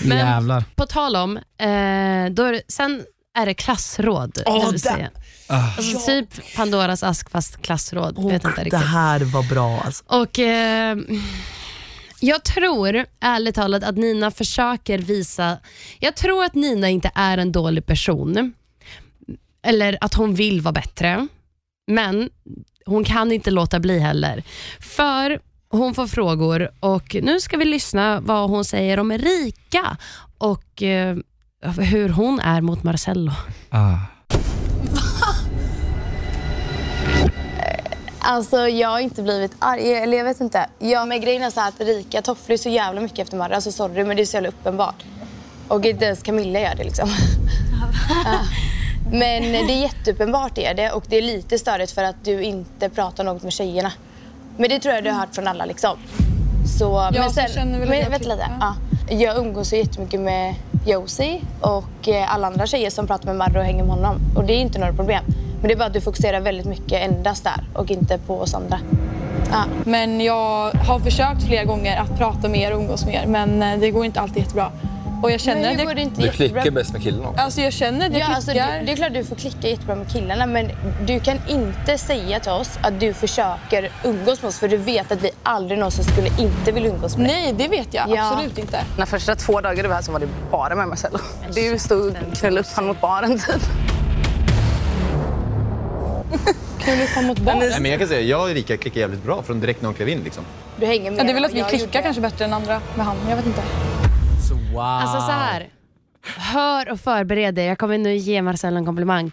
S3: Men-
S2: Jävlar.
S3: På tal om, eh, då är det, sen är det klassråd.
S2: Åh,
S3: det säga. Alltså typ Pandoras ask fast klassråd. vet inte
S2: det här var bra alltså.
S3: Och eh, jag tror ärligt talat att Nina försöker visa... Jag tror att Nina inte är en dålig person. Eller att hon vill vara bättre. Men hon kan inte låta bli heller. För hon får frågor och nu ska vi lyssna vad hon säger om Erika och eh, hur hon är mot Marcello.
S1: Ah.
S7: Alltså jag har inte blivit arg, eller jag vet inte. Ja, men grejen är så här att Rika tofflar så jävla mycket efter Marre. Alltså sorry men det är så jävla uppenbart. Och inte ens Camilla gör det liksom. Ja. Men det är jätteuppenbart det är det och det är lite störigt för att du inte pratar något med tjejerna. Men det tror jag du har hört från alla liksom. Så, men
S5: så känner väl
S7: men,
S5: jag
S7: vänta lite.
S5: ja.
S7: Ja. Jag umgås så jättemycket med Josie och eh, alla andra tjejer som pratar med Marre och hänger med honom. Och det är inte några problem. Men det är bara att du fokuserar väldigt mycket endast där och inte på oss andra. Ja.
S5: Men jag har försökt flera gånger att prata mer och umgås mer men eh, det går inte alltid jättebra. Och jag känner
S7: Men
S5: att jag,
S7: det inte
S8: Du
S7: jättebra?
S8: klickar bäst med killarna också.
S5: alltså jag känner att jag
S7: Ja, alltså,
S5: klickar.
S7: det, det är klart du får klicka jättebra med killarna men du kan inte säga till oss att du försöker umgås med oss för du vet att vi aldrig någonsin skulle inte vilja umgås med dig.
S5: Nej, det vet jag
S7: Ja.
S5: absolut inte.
S9: De första två dagarna du var här så var det bara med Marcello. Du stod och knullade upp honom mot baren typ.
S5: Knulla upp honom mot barn.
S10: Nej, men jag kan säga, jag och Erika klickar jävligt bra från direkt när hon klev in. Liksom.
S7: Du hänger med
S5: Ja, det är väl att vi klickar
S7: gjorde.
S5: kanske bättre än andra med han. Jag vet inte.
S2: Wow.
S3: Alltså så här. Hör och förbered dig. Jag kommer nu ge Marcello en komplimang.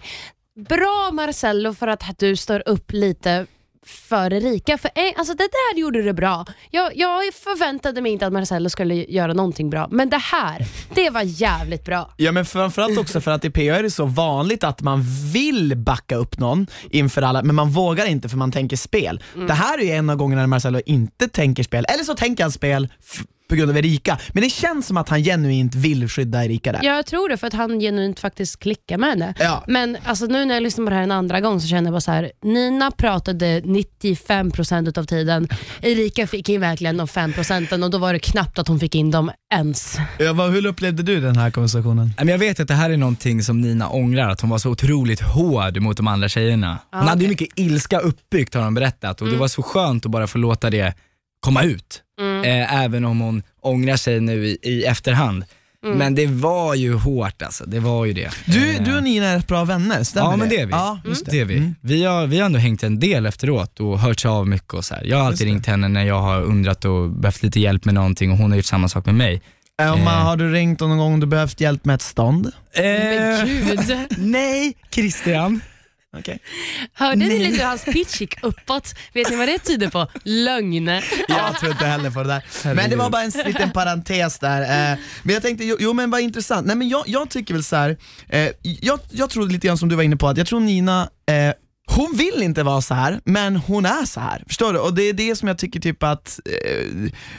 S3: Bra Marcello för att du står upp lite för Erika. För, eh, alltså det där gjorde du bra. Jag, jag förväntade mig inte att Marcello skulle göra någonting bra, men det här, det var jävligt bra.
S2: Ja men framförallt också för att i PA är det så vanligt att man vill backa upp någon inför alla, men man vågar inte för man tänker spel. Det här är ju en av gångerna när Marcello inte tänker spel, eller så tänker han spel på grund av Erika. Men det känns som att han genuint vill skydda Erika där.
S3: Jag tror det för att han genuint faktiskt klickar med henne.
S2: Ja.
S3: Men alltså, nu när jag lyssnar på det här en andra gång så känner jag bara så här. Nina pratade 95% av tiden. *laughs* Erika fick in verkligen de 5% och då var det knappt att hon fick in dem ens.
S2: Ja, vad, hur upplevde du den här konversationen?
S1: Jag vet att det här är någonting som Nina ångrar, att hon var så otroligt hård mot de andra tjejerna. Hon
S3: Ah,
S1: hade ju mycket ilska uppbyggt har hon berättat och det var så skönt att bara få låta det komma ut. Eh, även om hon ångrar sig nu i, i efterhand. Men det var ju hårt alltså, det var ju det.
S2: Du,
S1: Eh,
S2: du och Nina är rätt bra vänner, stämmer
S1: Ja men det är vi.
S2: Ja, just
S1: det är vi. Vi, har, vi har ändå hängt en del efteråt och hört av mycket och så här. Jag har alltid
S2: det.
S1: ringt henne när jag har undrat och behövt lite hjälp med någonting och hon har gjort samma sak med mig.
S2: Emma,
S1: Eh.
S2: har du ringt någon gång du behövt hjälp med ett stånd?
S3: Men
S1: Eh,
S3: gud. *laughs*
S1: nej, Christian.
S2: Okej.
S3: Hörde ni lite hur hans pitch gick uppåt? Vet ni vad det tyder på? Lögn.
S2: Jag tror inte heller på det där. Men det var bara en liten parentes där. Eh, men jag tänkte, jo, jo men vad intressant. Nej men jag, jag tycker väl så här. Eh, jag, jag tror lite grann som du var inne på, att jag tror Nina eh, hon vill inte vara så här, men hon är så här. Förstår du? Och det är det som jag tycker typ att,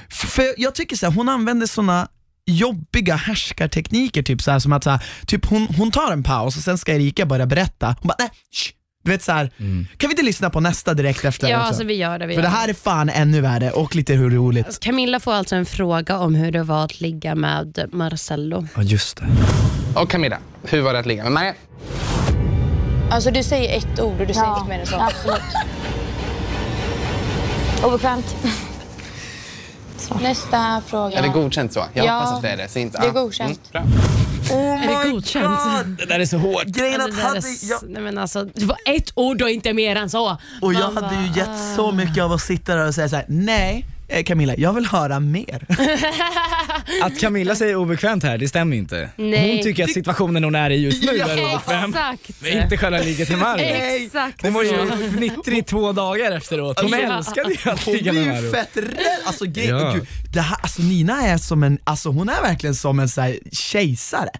S2: för jag tycker så här, hon använder såna jobbiga härskartekniker, typ så här, som att så här, typ hon, hon tar en paus och sen ska Erika börja berätta. Hon bara, nej, shh. Du vet så här, kan vi inte lyssna på nästa direkt efter?
S3: Ja, alltså vi gör det. Vi
S2: För
S3: gör
S2: det här är fan ännu värre och lite hur roligt.
S3: Camilla får alltså en fråga om hur det var att ligga med Marcello.
S1: Ja just det.
S6: Och Camilla, hur var det att ligga med Maja?
S7: Alltså du säger ett ord och du säger
S11: Ja,
S7: inte mer än så.
S11: absolut. Obekvämt.
S7: Nästa fråga.
S6: Är det godkänt så? Jag
S7: Ja,
S6: hoppas att det är det. Så inte,
S7: det är godkänt.
S6: Mm, bra.
S3: är det godkänt?
S1: Det där är så hårt.
S2: Grejen att
S3: är,
S2: hade jag,
S3: nej, men alltså, det var ett ord och inte mer än så.
S2: och jag
S3: Man
S2: hade ju
S3: bara,
S2: gett så mycket av att sitta där och säga så här: nej eh, Camilla, jag vill höra mer. *laughs*
S1: Att Camilla säger obekvämt här, det stämmer inte.
S3: Nej.
S1: Hon tycker att situationen hon är i just nu är obekväm.
S3: Exakt.
S1: Är inte själva ligget till Marro.
S3: Exakt
S1: Hon var ju
S3: så.
S1: fnittrig i två dagar efteråt. Hon
S3: Ja.
S1: älskade ju att
S2: Hon
S1: ligga
S2: blir
S1: med
S2: ju
S1: Marro.
S2: fett rädd. Alltså, grej,
S1: Ja.
S2: gud, det här, alltså Nina är som en, alltså hon är verkligen som en så här, kejsare.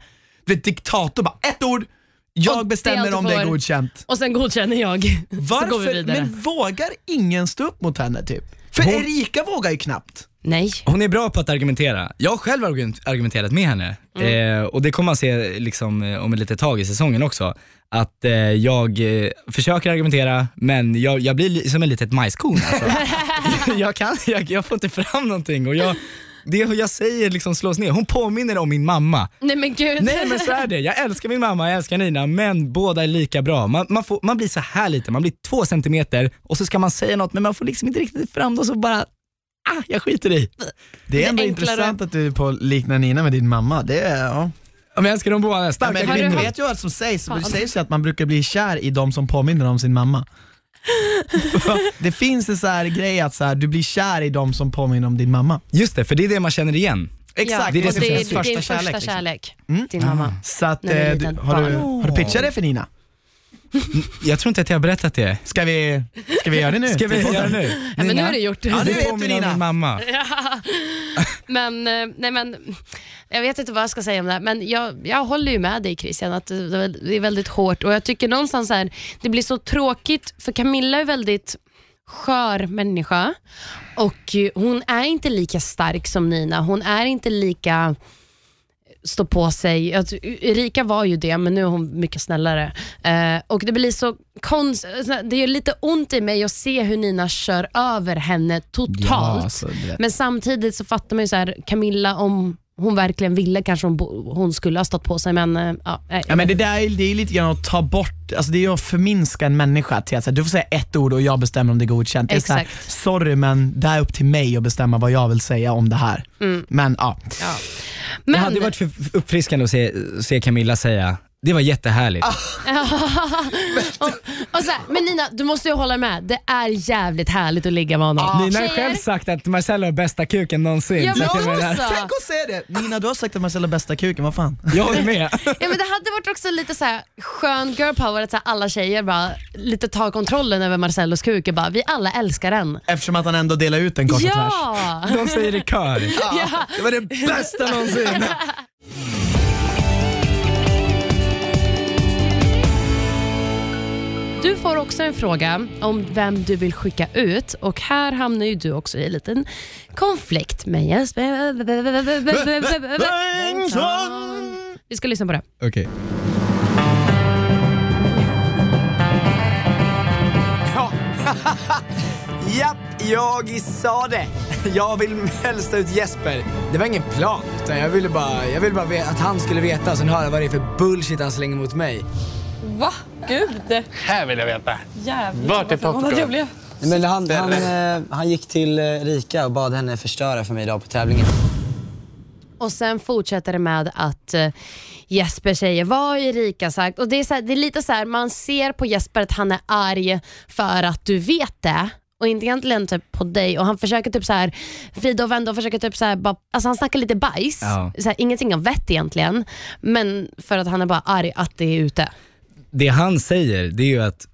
S2: Du vet, diktator bara, ett ord, jag
S3: Och det är
S2: bestämmer
S3: allt du
S2: om det är
S3: får.
S2: godkänt.
S3: Och sen godkänner jag. *laughs* Så går vi
S2: Varför?
S3: vidare.
S2: Men vågar ingen stå upp mot henne typ? För
S1: Hon-
S2: Erika vågar ju knappt.
S3: Nej.
S1: Hon är bra på att argumentera. Jag har själv argument- argumenterat med henne
S3: Mm.
S1: eh, och det kommer man se liksom, eh, om ett litet tag i säsongen också. Att eh, jag eh, försöker argumentera men jag, jag blir li- som ett litet majskorn alltså. *laughs* *laughs* jag, kan, jag, jag får inte fram någonting och jag, det jag säger liksom slås ner. Hon påminner om min mamma.
S3: Nej men gud.
S1: Nej men så är det. Jag älskar min mamma, jag älskar Nina, men båda är lika bra. Man, man, får, man blir så här lite, man blir två centimeter och så ska man säga något men man får liksom inte riktigt fram det och så bara, ah, jag skiter i.
S2: Det är ändå
S3: enklare.
S2: intressant att du är på liknar Nina med din mamma. Det är, ja.
S1: Ja, Men jag älskar dem båda,
S2: Ja,
S1: starka
S2: men
S3: Har du
S1: kvinnor.
S2: vet ju vad som sägs, det sägs ju att man brukar bli kär i de som påminner om sin mamma. *laughs* det finns en så här grej att så här, du blir kär i de som påminner om din mamma.
S1: Just det, för det är det man känner igen.
S2: Exakt,
S1: det är det som
S3: det är din första
S2: kärlek, liksom.
S3: kärlek.
S2: Mm.
S3: Din mamma.
S2: Så att,
S3: du
S2: eh, du, har, du, har du pitchat det för Nina? *laughs*
S1: Jag tror inte att jag har berättat det.
S2: Ska vi, ska vi göra det nu?
S1: Ska vi göra det nu?
S3: Ja, men nu är det gjort.
S2: Ja, nu vet du
S1: påminner om
S2: Nina.
S1: min mamma. *laughs*
S3: Men, eh, nej men, jag vet inte vad jag ska säga om det här, men jag, jag håller ju med dig Christian att det är väldigt hårt och jag tycker någonstans här, det blir så tråkigt för Camilla är väldigt skör människa och hon är inte lika stark som Nina. Hon är inte lika stå på sig. Erika var ju det, men nu är hon mycket snällare. Eh, och Det blir så konst... Det gör lite ont i mig att se hur Nina kör över henne totalt.
S2: alltså, det-
S3: Men samtidigt så fattar man ju så här, Camilla om hon verkligen ville kanske hon, hon skulle ha stått på sig men eh, ja,
S2: Ja, men det där är, det är lite grann att ta bort, alltså det är att förminska en människa till att säga, du får säga ett ord och jag bestämmer om det är godkänt. Det är så här,
S3: Exakt.
S2: sorry men det är upp till mig att bestämma vad jag vill säga om det här. Men ja,
S3: ja.
S1: Det
S3: Men,
S1: hade ju varit för uppfriskande att se, se Camilla säga, det var jättehärligt. *laughs*
S3: och, och så här, men Nina, du måste ju hålla med. Det är jävligt härligt att ligga med honom.
S1: Nina har själv sagt att Marcello har bästa kuken någonsin.
S3: Ja,
S1: Så
S3: men
S1: att jag menar-
S3: också.
S2: tänk att säga det! Nina du har sagt att Marcella är bästa kuken, vad fan?
S1: Jag håller med. *laughs*
S3: Ja, men det hade varit också lite så här skön girl power att så här, alla tjejer bara lite tar kontrollen över Marcellos kuk och bara, vi alla älskar den.
S2: Eftersom att han ändå delar ut den kors och tvärs.
S3: Ja!
S1: De säger i kör. *laughs*
S3: ja.
S2: Det var det bästa någonsin!
S3: Du får också en fråga om vem du vill skicka ut och här hamnar ju du också i en liten konflikt med Jesper Bengtsson. Vi ska lyssna på det.
S1: Okej.
S6: Ja. Japp, jag sa det. Jag vill helst ut Jesper. Det var ingen plan, utan jag ville bara, jag ville bara att han skulle veta och sen höra vad det är för bullshit han slänger mot mig.
S5: Va? Gud.
S10: Här vill jag veta.
S5: Jävlar
S10: Vart är popcorn?
S5: jag blev.
S4: Men han, han, eh, han gick till eh, Rika och bad henne förstöra för mig idag på tävlingen.
S3: Och sen fortsätter det med att eh, Jesper säger vad har Erika sagt? Och det är, så här, det är lite så här, man ser på Jesper att han är arg för att du vet det och inte egentligen typ på dig och han försöker typ så här vrida och vända och försöker typ så här, bara, alltså han snackar lite bajs,
S1: Ja.
S3: så här, ingenting av vett egentligen men för att han är bara arg att det är ute.
S1: Det han säger, det är ju att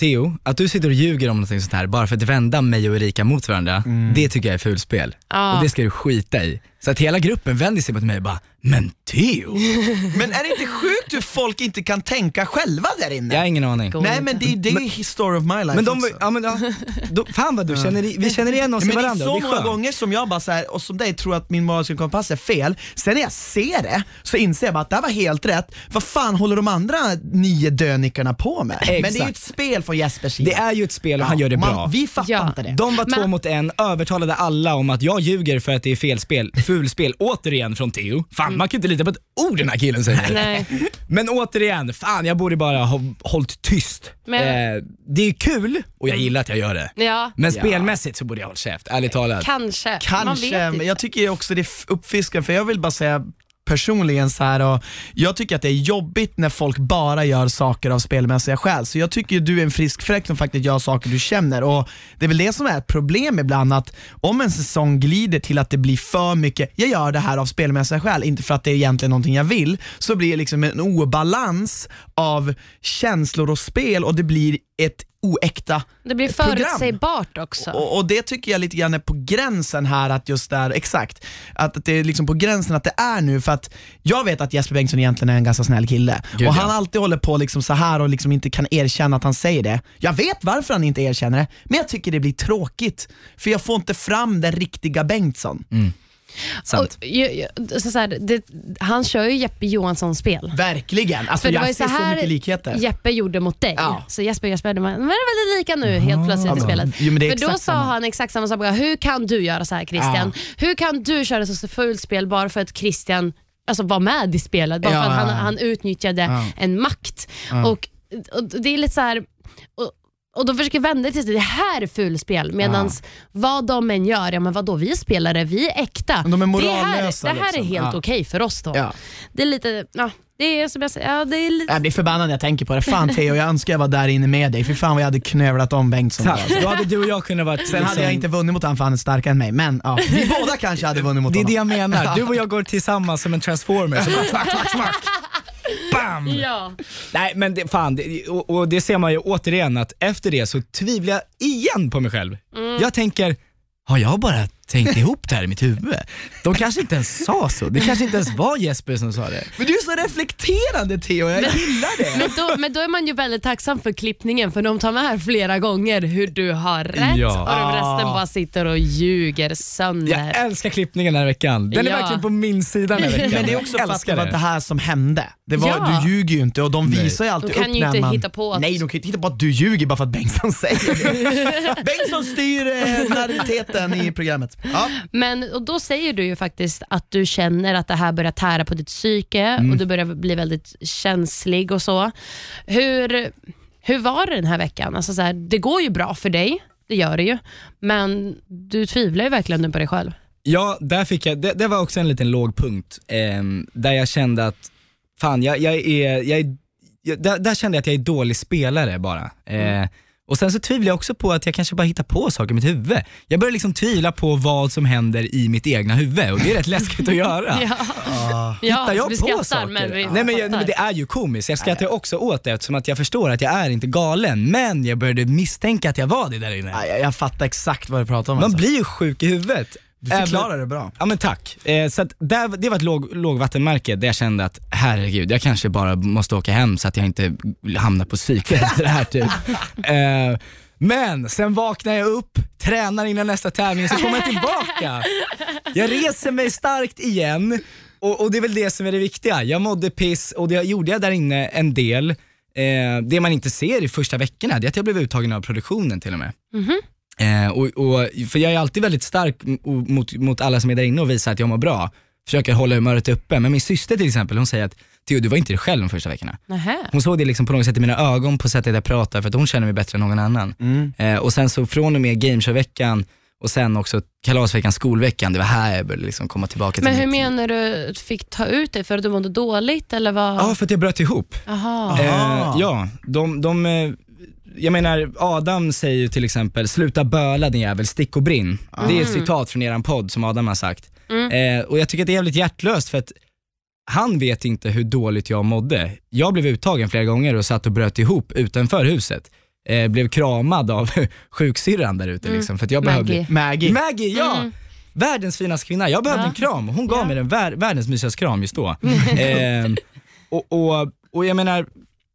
S1: Theo, att du sitter och ljuger om någonting sånt här bara för att vända mig och Erika mot varandra, det tycker jag är fulspel.
S3: Ja.
S1: Och det ska du skita i. Så att hela gruppen vänder sig mot mig och bara, men Theo? *laughs*
S2: Men är det inte sjukt hur folk inte kan tänka själva där inne?
S1: Jag har ingen aning.
S2: Nej men det, det är ju story of my life
S1: Men de,
S2: också.
S1: ja, men, ja, då, fan vad du känner, i- vi känner igen oss i
S2: men det är
S1: varandra,
S2: så
S1: det är
S2: många
S1: skönt.
S2: gånger som jag bara så här, och som dig tror att min moraliska kompass är fel. Sen när jag ser det så inser jag bara att det här var helt rätt. Vad fan håller de andra nio dönickarna på med? Men det är ju ett spel från Jespers sida.
S1: Det är ju ett spel och han gör det
S2: man,
S1: bra.
S2: Vi fattar
S3: Ja.
S2: inte det.
S1: De var två
S3: Men-
S1: mot en, övertalade alla om att jag ljuger för att det är fel spel, fulspel. Återigen från Theo. Fan man kan inte lita på ett ord den här killen säger. *laughs*
S3: Nej.
S1: Men återigen, fan jag borde bara ha hållit tyst.
S3: Men-
S1: Eh, det är kul och jag gillar att jag gör det.
S3: Ja,
S1: Men spelmässigt så borde jag hålla käft, ärligt talat.
S3: kanske. Man
S2: Kanske,
S3: vet
S2: men
S3: inte.
S2: jag tycker också det är f- uppfriskande för jag vill bara säga personligen så här och jag tycker att det är jobbigt när folk bara gör saker av spelmässiga skäl. Så jag tycker du är en frisk fläkt som faktiskt gör saker du känner och det är väl det som är ett problem ibland att om en säsong glider till att det blir för mycket, jag gör det här av spelmässiga skäl, inte för att det är egentligen någonting jag vill, så blir det liksom en obalans av känslor och spel och det blir ett oäkta
S3: Det blir
S2: program.
S3: förutsägbart också.
S2: Och, och det tycker jag lite grann är på gränsen här att just där, exakt, att det är liksom på gränsen att det är nu för att jag vet att Jesper Bengtsson egentligen är en ganska snäll kille
S1: Gud,
S2: och
S1: ja.
S2: han alltid håller på liksom så här och liksom inte kan erkänna att han säger det. Jag vet varför han inte erkänner det, men jag tycker det blir tråkigt för jag får inte fram den riktiga Bengtsson.
S1: Sant.
S3: Och, ju- ju- så så här, det, han kör ju Jeppe Johansson-spel.
S2: Verkligen, alltså
S3: För det var
S2: jag
S3: ju
S2: ser
S3: så
S2: så,
S3: här
S2: mycket likheter.
S3: Jeppe gjorde mot dig.
S2: Ja.
S3: Så Jesper Jesper, de är väldigt lika nu helt plötsligt i spelet.
S2: Jo,
S3: För då sa
S2: samma.
S3: han exakt samma sak. Hur kan du göra så här Christian? Hur kan du köra så fullt spel bara för att Christian alltså, var med i spelet? Bara
S2: Ja,
S3: för att han,
S2: ja, ja.
S3: han utnyttjade
S2: Ja.
S3: en makt. Och, och Det är lite så här... Och, och de försöker vända till det här är fulspel medan vad de än gör, ja men vadå vi är spelare, vi är äkta.
S2: De är
S3: det här, det här är
S2: liksom.
S3: helt
S2: Ja.
S3: okej för oss då.
S2: Ja.
S3: Det är lite, ja, det är som jag säger, ja, det är lite
S2: Jag blir förbannad när jag tänker på det. Fan Theo, jag önskar jag var där inne med dig. För fan vad jag hade knövlat om Bengtsson.
S1: Tack. Då hade du och jag kunnat vara
S2: Sen hade jag inte vunnit mot honom för han är starkare än mig, men ja, vi båda kanske hade vunnit mot
S1: Det är
S2: honom.
S1: det jag menar, du och jag går tillsammans som en transformer, så bara smack, smack, smack. Bam! *laughs*
S3: Ja.
S1: Nej men det, fan, det, och, och det ser man ju återigen att efter det så tvivlar jag igen på mig själv.
S3: Mm.
S1: Jag tänker, har jag bara tänkt ihop det här i mitt huvud? De kanske inte ens sa så. Det kanske inte ens var Jesper som sa det.
S2: Men du är så reflekterande Theo, jag gillar det.
S3: Men då, men då är man ju väldigt tacksam för klippningen för de tar med flera gånger hur du har rätt
S1: Ja.
S3: och de resten bara sitter och ljuger sönder.
S1: Jag älskar klippningen den här veckan. Den är
S3: Ja.
S1: verkligen på min sida den här *laughs* veckan.
S2: Men det är också för att det var det här som hände. Det var,
S3: Ja.
S2: Du ljuger ju inte och de
S1: Nej.
S2: visar ju alltid
S3: De kan
S2: upp
S3: ju
S2: när
S3: inte
S2: man...
S3: hitta på att-
S2: Nej, de kan inte hitta på att du ljuger bara för att Bengtsson säger det. *laughs* Bengtsson styr eh, *laughs* nervositeten i programmet. Ja.
S3: Men och då säger du ju faktiskt att du känner att det här börjar tära på ditt psyke
S2: Mm.
S3: och du börjar bli väldigt känslig och så. Hur, hur var det den här veckan? Alltså så här, det går ju bra för dig, det gör det ju, men du tvivlar ju verkligen nu på dig själv.
S1: Ja, där fick jag, det, det var också en liten låg punkt ehm, där jag kände att, fan jag, jag är, jag är jag, där, där kände jag att jag är dålig spelare bara. Eh, och sen så tvivlar jag också på att jag kanske bara hittar på saker i mitt huvud. Jag börjar liksom tvivla på vad som händer i mitt egna huvud och det är rätt läskigt att göra. *laughs*
S3: Ja,
S1: Hittar jag
S3: vi
S1: på
S3: skrattar
S1: saker?
S3: men vi
S1: Nej men, jag,
S3: fattar.
S1: men det är ju komiskt, jag skrattar också åt det eftersom att jag förstår att jag är inte galen, men jag började misstänka att jag var det där inne.
S2: Ja, jag, jag fattar exakt vad du pratar om.
S1: Man
S2: alltså.
S1: blir ju sjuk i huvudet.
S2: Du förklarar det bra.
S1: Ja men tack. Eh, så att där, det var ett låg, lågvattenmärke där jag kände att herregud, jag kanske bara måste åka hem så att jag inte hamnar på psyket efter det här typ. *laughs* Eh, men sen vaknar jag upp, tränar innan nästa tävling, så kommer jag tillbaka. Jag reser mig starkt igen och, och det är väl det som är det viktiga. Jag mådde piss och det gjorde jag där inne en del. Eh, det man inte ser i första veckorna, det är att jag blev uttagen av produktionen till och med. Eh, och, och, för jag är alltid väldigt stark mot, mot alla som är där inne och visar att jag mår bra. Försöker hålla humöret uppe. Men min syster till exempel, hon säger att Theo du var inte dig själv de första veckorna.
S3: Nähä.
S1: Hon såg det liksom på något sätt i mina ögon, på sättet jag pratar för att hon känner mig bättre än någon annan. Eh, och sen så från och med gameshowveckan och sen också kalasveckan, skolveckan, det var här jag började liksom komma tillbaka till
S3: Men hur menar du fick ta ut det för att du mådde dåligt eller vad?
S1: Ja, för att jag bröt ihop.
S3: Aha.
S1: Eh, ja, de, de, eh, jag menar Adam säger ju till exempel, sluta böla din jävel, stick och brinn. Det är ett citat från eran podd som Adam har sagt. Eh, och jag tycker att det är jävligt hjärtlöst för att han vet inte hur dåligt jag mådde. Jag blev uttagen flera gånger och satt och bröt ihop utanför huset. Eh, blev kramad av *laughs* sjuksyrran där ute liksom, för att jag behövde
S3: Maggie.
S2: Maggie.
S1: Maggie, ja! Världens finaste kvinna. Jag behövde
S3: Ja.
S1: en kram. Hon gav mig den vär, världens mysigaste kram just då. *laughs* Ehm, och, och, och jag menar,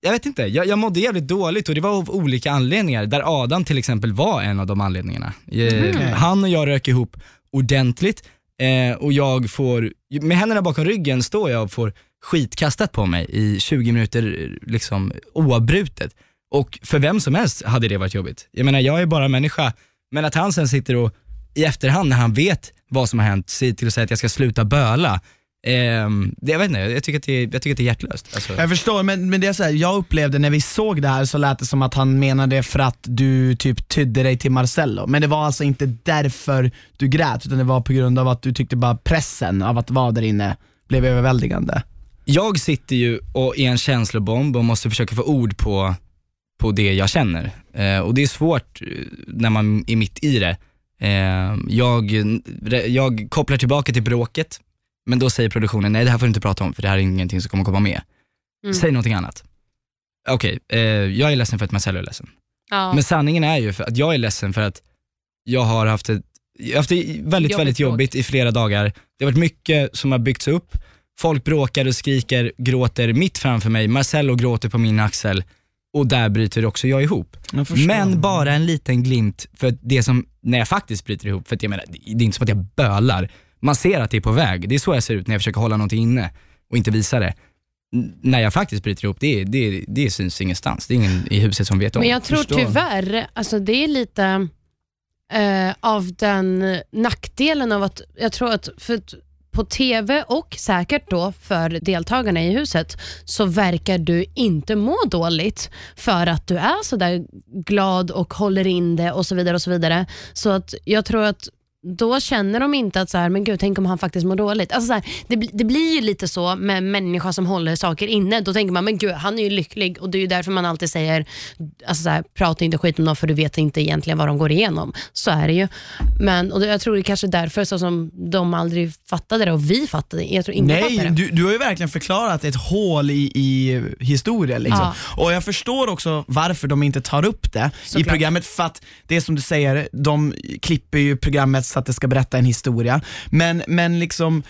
S1: jag vet inte, jag, jag mådde jävligt dåligt och det var av olika anledningar. Där Adam till exempel var en av de anledningarna. Eh, Han och jag rök ihop ordentligt eh, och jag får, med händerna bakom ryggen står jag och får skit kastat på mig i 20 minuter liksom oavbrutet. Och för vem som helst hade det varit jobbigt. Jag menar jag är bara människa, men att han sen sitter och i efterhand när han vet vad som har hänt, säger till att säga att jag ska sluta böla. Ehm, jag vet inte, jag tycker att det, jag tycker att det är hjärtlöst. Alltså.
S2: Jag förstår, men, men det är så här, jag upplevde när vi såg det här så lät det som att han menade för att du typ tydde dig till Marcello. Men det var alltså inte därför du grät, utan det var på grund av att du tyckte bara pressen av att vara där inne blev överväldigande.
S1: Jag sitter ju och är en känslobomb och måste försöka få ord på, på det jag känner. Eh, och det är svårt eh, när man är mitt i det. Eh, jag, jag kopplar tillbaka till bråket, men då säger produktionen, nej det här får du inte prata om för det här är ingenting som kommer komma med.
S3: Mm.
S1: Säg någonting annat. Okej, eh, jag är ledsen för att Marcello är ledsen.
S3: Ja.
S1: Men sanningen är ju för att jag är ledsen för att jag har haft, ett, jag har haft det väldigt,
S3: Jobbigt
S1: väldigt jobbigt i flera dagar. Det har varit mycket som har byggts upp. Folk bråkar och skriker, gråter mitt framför mig. Marcello gråter på min axel och där bryter också jag ihop.
S2: Jag.
S1: Men bara en liten glimt för det som, när jag faktiskt bryter ihop, för att jag menar, det är inte som att jag bölar. Man ser att det är på väg. Det är så jag ser ut när jag försöker hålla någonting inne och inte visa det. N- när jag faktiskt bryter ihop, det, det, det syns ingenstans. Det är ingen i huset som vet om.
S3: Men jag tror
S2: förstår.
S3: tyvärr, alltså det är lite eh, av den nackdelen av att, jag tror att för på TV och säkert då för deltagarna i huset så verkar du inte må dåligt för att du är så där glad och håller in det och så vidare. och Så vidare. Så att jag tror att då känner de inte att så här, men gud, tänk om han faktiskt mår dåligt. Alltså så här, det, det blir ju lite så med en människa som håller saker inne. Då tänker man, men gud, han är ju lycklig och det är ju därför man alltid säger, alltså så här, prata inte skit om dem för du vet inte egentligen vad de går igenom. Så är det ju. Men, och jag tror det är kanske därför så som de aldrig fattade det och vi fattade det. Jag tror ingen
S2: Nej, du, du har ju verkligen förklarat ett hål i, i historien. Liksom.
S3: Ja.
S2: Och jag förstår också varför de inte tar upp det i
S3: Såklart.
S2: programmet, för att det är som du säger, de klipper ju programmet så att det ska berätta en historia. Men, men liksom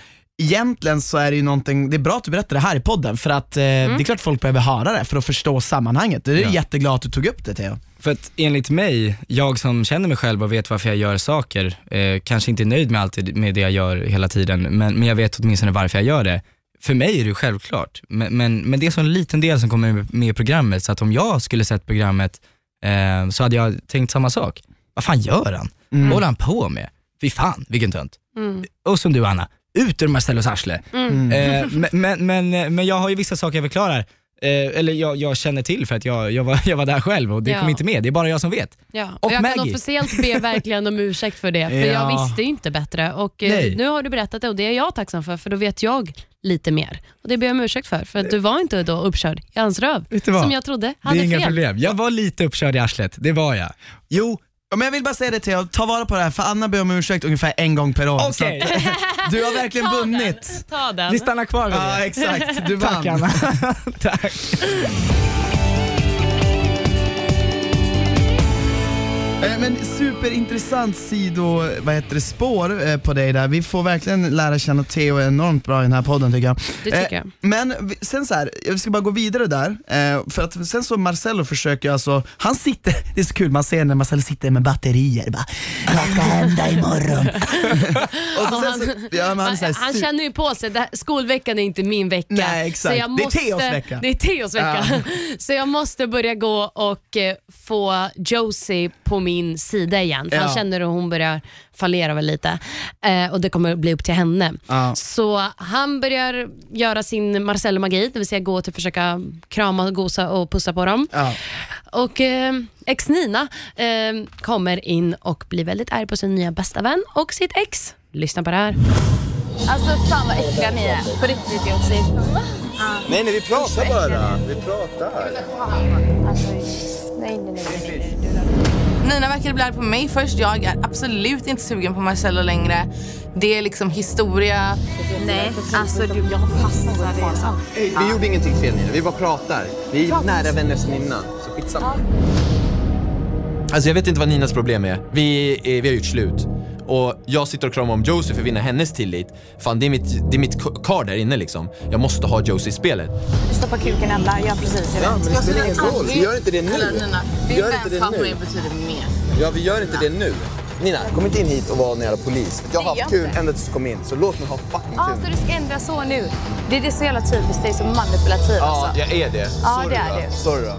S2: Egentligen så är det ju någonting, det är bra att du berättar det här i podden för att eh, det är klart folk behöver höra det för att förstå sammanhanget. Det är
S1: Ja.
S2: jätteglad att du tog upp det Theo.
S1: För att enligt mig, jag som känner mig själv och vet varför jag gör saker, eh, kanske inte är nöjd med alltid med det jag gör hela tiden, men, men jag vet åtminstone varför jag gör det. För mig är det ju självklart, men, men, men det är så en liten del som kommer med- med i programmet, så att om jag skulle sett programmet eh, så hade jag tänkt samma sak. Vad fan gör han?
S2: Mm.
S1: Vad håller han på med? Fy fan, vilken tönt.
S3: Mm.
S1: Och som du Anna, ut ur Marcellos arsle.
S3: Mm.
S1: Eh, men, men, men, men jag har ju vissa saker jag förklarar, eh, eller jag, jag känner till för att jag, jag, var, *laughs* jag var där själv och det
S3: Ja.
S1: kom inte med, det är bara jag som vet.
S3: Ja,
S1: Och
S3: och jag kan
S1: Maggie.
S3: officiellt be *laughs* verkligen om ursäkt för det, för
S1: Ja.
S3: jag visste inte bättre. Och eh. Nu har du berättat det och det är jag tacksam för, för då vet jag lite mer. Och Det ber jag om ursäkt för, för att du var inte då uppkörd i hans röv, som jag trodde
S1: Det
S3: hade
S1: är inga
S3: fel.
S1: problem. Jag var lite uppkörd i arslet, det var jag.
S2: Jo, men jag vill bara säga det Theo, ta vara på det här för Anna ber om ursäkt ungefär en gång per år. så
S1: Okej.
S2: att Du har verkligen *laughs*
S3: Ta
S2: vunnit.
S3: Den. Ta den.
S1: Vi stannar kvar vid
S2: Ja
S1: det.
S2: exakt, du
S1: Tack
S2: vann.
S1: Anna. *laughs* Tack.
S2: Men superintressant sido, vad heter det, spår eh, på dig där. Vi får verkligen lära känna Theo enormt bra i den här podden tycker jag.
S3: Det tycker jag.
S2: Men sen så här, jag ska bara gå vidare där, eh, för att sen så Marcello försöker alltså, han sitter, *laughs* det är så kul, man ser när Marcello sitter med batterier bara, vad ska hända imorgon? *laughs* och så, sen så, ja, han, så här,
S3: han, han känner ju på sig, det här, skolveckan är inte min vecka.
S2: Nej, exakt.
S3: Jag
S2: Det är
S3: måste,
S2: Theos vecka.
S3: Det är Theos vecka. *laughs* Så jag måste börja gå och eh, få Josie på min sida igen. För
S2: Ja.
S3: han känner att hon börjar fallera väl lite. Eh, och det kommer bli upp till henne.
S2: Ja.
S3: Så han börjar göra sin Marcello-magi, det vill säga gå till försöka krama, gosa och pussa på dem.
S2: ja.
S3: Och eh, ex-Nina eh, kommer in och blir väldigt arg på sin nya bästa vän och sitt ex. Lyssna på det här.
S7: Alltså fan vad äckliga ni är. På riktigt Josie.
S10: Nej, nej, vi pratar bara. Vi pratar.
S7: Alltså, nej, nej, nej. nej.
S9: Nina verkade bli arg på mig först. Jag är absolut inte sugen på Marcello längre. Det är liksom historia.
S7: Nej, alltså du, jag passar det. Alltså.
S10: Vi gjorde ingenting fel Nina, vi bara pratar. Vi är nära vänner sen innan, så skitsamma.
S8: Alltså jag vet inte vad Ninas problem är. Vi, är, vi har gjort slut. Och jag sitter och kramar om Josie för att vinna hennes tillit. Fan det är mitt, det är mitt kar där inne liksom. Jag måste ha Josie i spelet.
S7: Du stoppar kuken Ella, gör precis jag
S10: Ja,
S7: vet.
S10: men det spelar ingen roll. Vi gör inte det nu. Vi gör inte det nu.
S9: mig betyder mer.
S10: Ja, vi gör inte det nu. Nina, kom inte in hit och var en jävla polis. Jag har haft kul ända tills du kom in, så låt mig ha fucking
S7: Ja,
S10: kul.
S7: så du ska ändra så nu. Det är det så jävla typiskt, det är så manipulativ
S10: Ja,
S7: alltså.
S10: jag är det.
S7: Ja,
S10: Sorry
S7: det är du.
S10: Sorry då.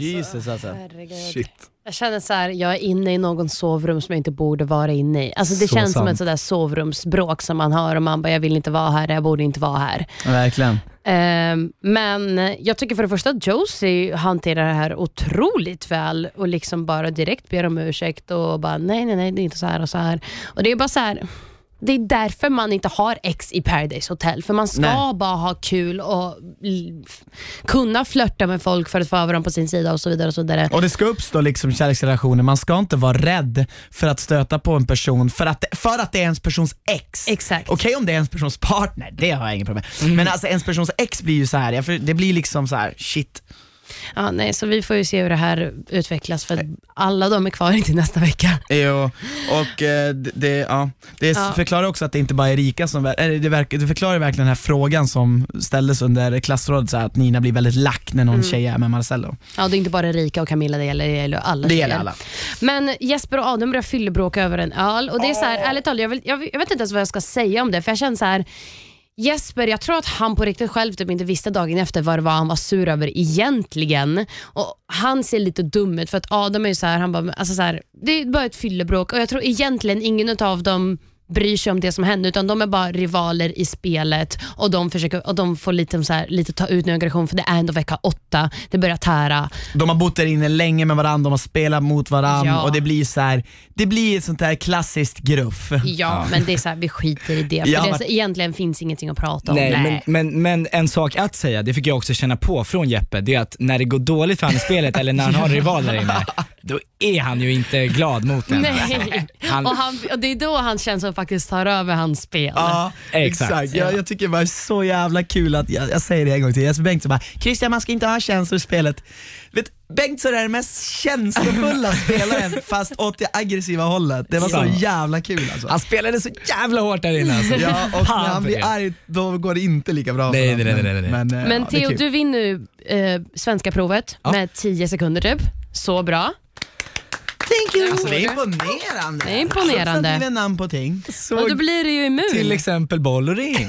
S2: Jesus alltså.
S3: Herregud. Jag känner så här, jag är inne i någon sovrum som jag inte borde vara inne i. Alltså det
S1: Så
S3: känns som
S1: sant.
S3: ett sådär sovrumsbråk som man hör och man bara, jag vill inte vara här, jag borde inte vara här.
S2: Verkligen.
S3: Ehm, men jag tycker för det första att Josie hanterar det här otroligt väl och liksom bara direkt ber om ursäkt och bara nej, nej, nej, det är inte så här och så här. Och det är bara så här. Det är därför man inte har ex i Paradise Hotel. För man ska
S2: Nej.
S3: bara ha kul och kunna flörta med folk för att få över dem på sin sida och så vidare. Och så vidare.
S2: Och det ska uppstå liksom kärleksrelationer, man ska inte vara rädd för att stöta på en person för att, för att det är ens persons ex.
S3: Exakt.
S2: Okej om det är ens persons partner, det har jag inget problem med. Men alltså ens persons ex blir ju så här, det blir liksom så här, shit.
S3: Ja, nej, så vi får ju se hur det här utvecklas för att alla de är kvar *laughs* till nästa vecka.
S2: Jo, och eh, det, ja, det
S3: Ja.
S2: förklarar också att det inte bara är Erika som, ver- eller det, verkar, det förklarar verkligen den här frågan som ställdes under klassrådet, så här, att Nina blir väldigt lack när någon
S3: Mm.
S2: tjej är med Marcello.
S3: Ja, det är inte bara Erika och Camilla, det gäller, det gäller alla
S2: Det gäller
S3: tjejer.
S2: alla.
S3: Men Jesper och Adam börjar fyllebråka över en öl och det är så här, ärligt talat, jag, vill, jag, jag vet inte ens vad jag ska säga om det för jag känner så här Jesper, jag tror att han på riktigt själv typ inte visste dagen efter vad det var han var sur över egentligen. Och Han ser lite dum ut för att Adam är ju så här, han bara, alltså så här, det är bara ett fyllebråk och jag tror egentligen ingen av dem bryr sig om det som händer utan de är bara rivaler i spelet och de, försöker, och de får lite, så här, lite ta ut en aggression för det är ändå vecka åtta, det börjar tära.
S2: De har bott där inne länge med varandra, de har spelat mot varandra
S3: Ja.
S2: och det blir så här, det blir ett sånt där klassiskt gruff.
S3: Ja, men det är så här, vi skiter i det. För
S1: Ja,
S3: det så, egentligen finns ingenting att prata om.
S1: Nej, men, men, men en sak att säga, det fick jag också känna på från Jeppe, det är att när det går dåligt för han i spelet eller när han har en rival där inne, *laughs* då är han ju inte glad mot den.
S3: Nej.
S1: Han-
S3: Och, han, och det är då hans känslor faktiskt tar över hans spel.
S2: Ja, exakt. Jag, jag tycker det var så jävla kul att, jag, jag säger det en gång till, Jesper Bengtsson bara “Christian man ska inte ha känslor i spelet”. Vet, Bengtsson är den mest känslofulla spelaren *laughs* fast åt det aggressiva hållet. Det var så
S1: Ja.
S2: jävla kul alltså.
S1: Han spelade så jävla hårt där inne alltså.
S2: Ja, och när han blir arg då går det inte lika bra
S1: Nej,
S2: för
S1: nej,
S2: honom.
S1: nej, nej, nej.
S2: Men, eh,
S3: Men
S2: ja,
S3: Theo, du vinner nu eh, svenska provet med 10 sekunder typ. Så bra.
S2: Thank you. Alltså, det är imponerande.
S3: Det är imponerande.
S2: Sätt in namn på ting.
S3: Och då blir du ju immun.
S1: Till exempel boll och ring. *laughs*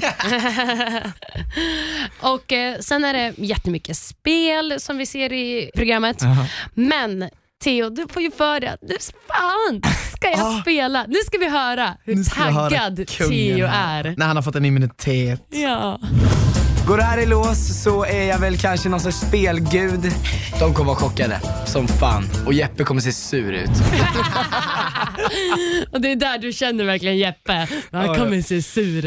S3: och eh, Sen är det jättemycket spel som vi ser i programmet.
S2: Jaha.
S3: Men Theo, du får ju för dig att nu fan ska jag spela. Nu ska vi höra hur
S2: Ah. Höra
S3: taggad
S2: kungen
S3: Theo är.
S2: När han har fått en immunitet.
S3: Ja.
S6: Går det här i lås så är jag väl kanske någon sorts spelgud. De kommer vara chockade som fan och Jeppe kommer se sur ut. *laughs*
S3: Och Det är där du känner verkligen Jeppe. Han kommer se sur ut.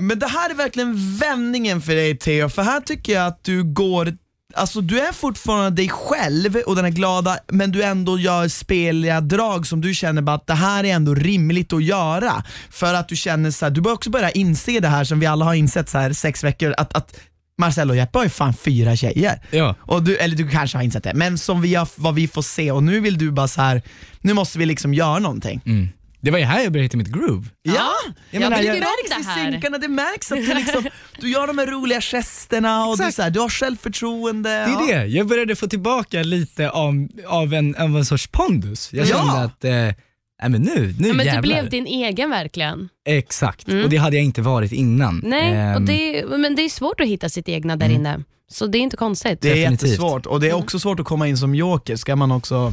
S2: Men det här är verkligen vändningen för dig Theo, för här tycker jag att du går Alltså du är fortfarande dig själv och den är glada men du ändå gör speliga drag som du känner bara att det här är ändå rimligt att göra. För att du känner så här, du bör också börja inse det här som vi alla har insett så här sex veckor, att, att Marcelo och Jeppe har ju fan fyra tjejer.
S1: Ja.
S2: Och du, eller du kanske har insett det, men som vi har, vad vi får se och nu vill du bara så här, nu måste vi liksom göra någonting.
S1: Mm. Det var ju här jag började hitta mitt groove.
S2: Ja,
S3: jag
S2: menar,
S3: tycker
S2: det
S3: om
S2: märks
S3: det här.
S2: synkarna, det märks att du, liksom, *laughs* du gör de här roliga gesterna och du, så här, du har självförtroende.
S1: Det är det, jag började få tillbaka lite av, av, en, av en sorts pondus. Jag
S2: Ja.
S1: kände att, eh, nej men nu, nu
S3: Ja, men du
S1: jävlar.
S3: blev din egen verkligen.
S1: Exakt,
S3: Mm.
S1: och det hade jag inte varit innan.
S3: Nej, och
S1: Ehm,
S3: det, men det är svårt att hitta sitt egna där inne. Så det är inte konstigt.
S2: Det är
S1: Definitivt.
S2: jättesvårt och det är också svårt att komma in som joker ska man också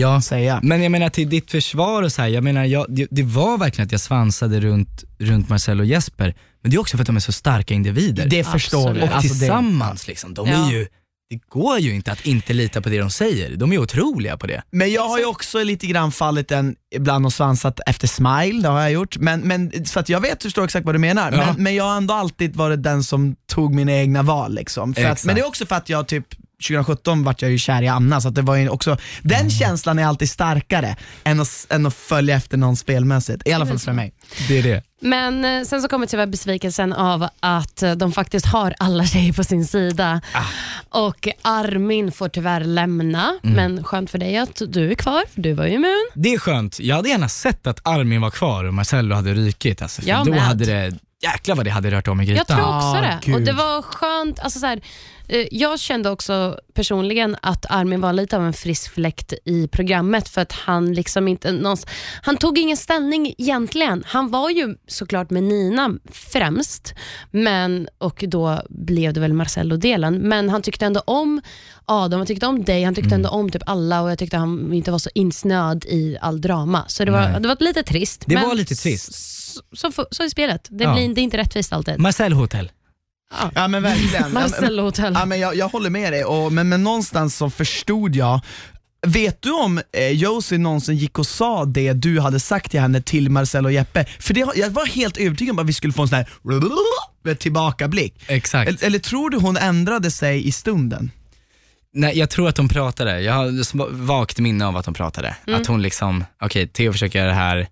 S1: ja.
S2: säga.
S1: Men jag menar till ditt försvar och så här, jag menar jag, det, det var verkligen att jag svansade runt, runt Marcel och Jesper, men det är också för att de är så starka individer.
S2: Det förstår vi.
S1: Och
S2: Alltså, det-
S1: tillsammans liksom, de
S3: Ja.
S1: är ju, det går ju inte att inte lita på det de säger. De är otroliga på det.
S2: Men jag har ju också lite grann fallit en ibland och svansat efter Smile, det har jag gjort. Men, men, så att jag vet förstår exakt vad du menar.
S1: Ja.
S2: Men, men jag har ändå alltid varit den som tog mina egna val. Liksom. För att, men det är också för att jag typ 2017 vart jag ju kär i Anna, så att det var ju också, den
S1: Mm.
S2: känslan är alltid starkare än att, än att följa efter någon spelmässigt. I alla fall för mig.
S1: Det är det.
S3: Men eh, sen så kommer tyvärr besvikelsen av att eh, de faktiskt har alla tjejer på sin sida.
S1: Ah.
S3: Och Armin får tyvärr lämna,
S1: Mm.
S3: men skönt för dig att du är kvar, för du var ju immun.
S1: Det är skönt. Jag hade gärna sett att Armin var kvar och Marcello hade rykit. Alltså, för
S3: Jag
S1: då
S3: med.
S1: hade det, jäklar vad det hade rört om i grytan.
S3: Jag tror också
S2: Ah,
S3: det.
S2: gud.
S3: Och det var skönt. Alltså så här, jag kände också personligen att Armin var lite av en frisk fläkt i programmet för att han liksom inte någons, Han tog ingen ställning egentligen. Han var ju såklart med Nina främst men, och då blev det väl Marcello-delen. Men han tyckte ändå om Adam, han tyckte om dig, han tyckte ändå om typ alla och jag tyckte han inte var så insnöad i all drama. Så det var,
S1: Nej.
S3: det var lite trist.
S1: Det var lite trist.
S3: Så, så, så är spelet. Det,
S1: Ja.
S3: blir, det är inte rättvist alltid.
S1: Marcel Hotel.
S2: Ja men verkligen. Ja, *laughs* men-
S3: Marcel Hotel.
S2: Ja, men jag, jag håller med dig, och, men, men någonstans så förstod jag Vet du om eh, Josie någonsin gick och sa det du hade sagt till henne till Marcel och Jeppe? För det, jag var helt övertygad om att vi skulle få en sån här *laughs* tillbakablick.
S1: Exakt.
S2: Eller, eller tror du hon ändrade sig i stunden?
S1: Nej, jag tror att de pratade. Jag har vagt minne av att de pratade.
S3: Mm.
S1: Att hon liksom, okej Theo försöker göra det här,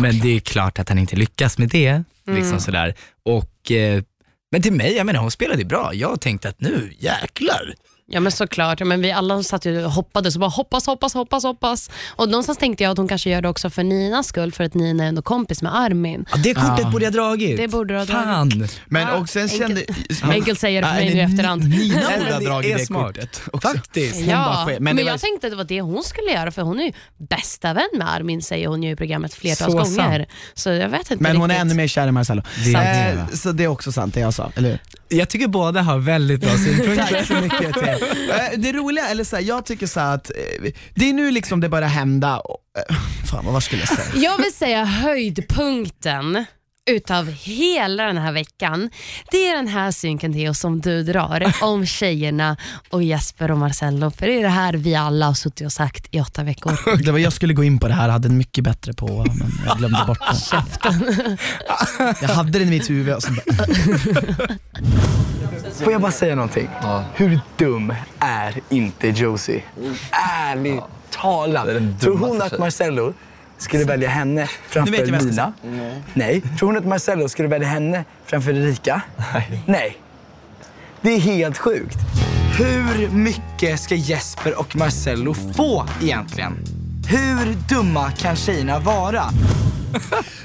S1: men det är klart att han inte lyckas med det. Liksom
S3: Mm.
S1: sådär. Och, eh, men till mig, jag menar hon spelade ju bra. Jag tänkte att nu jäklar.
S3: Ja men såklart, ja, men vi alla satt ju och hoppades och bara hoppas, hoppas, hoppas, hoppas. Och någonstans tänkte jag att hon kanske gör det också för Ninas skull, för att Nina är ändå kompis med Armin.
S1: Ja, det kortet
S2: Ja.
S1: borde jag dragit.
S3: Det borde du ha
S1: Fan.
S3: dragit.
S2: Men
S3: Ja,
S2: och sen kände...
S3: Enkelt säger det för mig nu i efterhand.
S2: Nina borde ha
S1: men det
S2: dragit
S1: är
S2: det kortet. också.
S1: Faktiskt.
S2: Hon bara
S3: Ja,
S2: sket.
S3: men,
S2: det var-
S3: jag tänkte att det var det hon skulle göra, för hon är ju bästa vän med Armin, säger hon ju i programmet flertals
S1: Så
S3: gånger.
S1: sant.
S3: Så jag vet inte
S2: Men hon är
S3: riktigt.
S2: ännu mer kär i Marcello.
S1: Det är det,
S2: Eh,
S1: va?
S2: så det är också sant det jag sa, eller hur?
S1: Jag tycker båda har väldigt bra synpunkter.
S2: Tack så mycket Theo. Eh, det roliga, eller så här, jag tycker så här att eh, det är nu liksom det börjar hända. Eh, fan vad skulle jag säga?
S3: Jag vill säga höjdpunkten utav hela den här veckan, det är den här synken Theo som du drar om tjejerna och Jesper och Marcello. För det är det här vi alla har suttit och sagt i åtta veckor. *laughs*
S2: Det var, jag skulle gå in på det här, hade en mycket bättre på men jag glömde bort det.
S3: Käften. *laughs*
S2: Jag hade den i mitt huvud och så bara, *laughs*
S6: Får jag bara säga någonting? Hur dum är inte Josie? Ärligt talat. Tror hon att Marcello skulle välja henne
S2: Nu
S6: framför
S2: vet jag ska
S6: Nina? Nej. Tror hon att Marcello skulle välja henne framför Erika? Nej. Det är helt sjukt. Hur mycket ska Jesper och Marcello få egentligen? Hur dumma kan tjejerna vara? *laughs*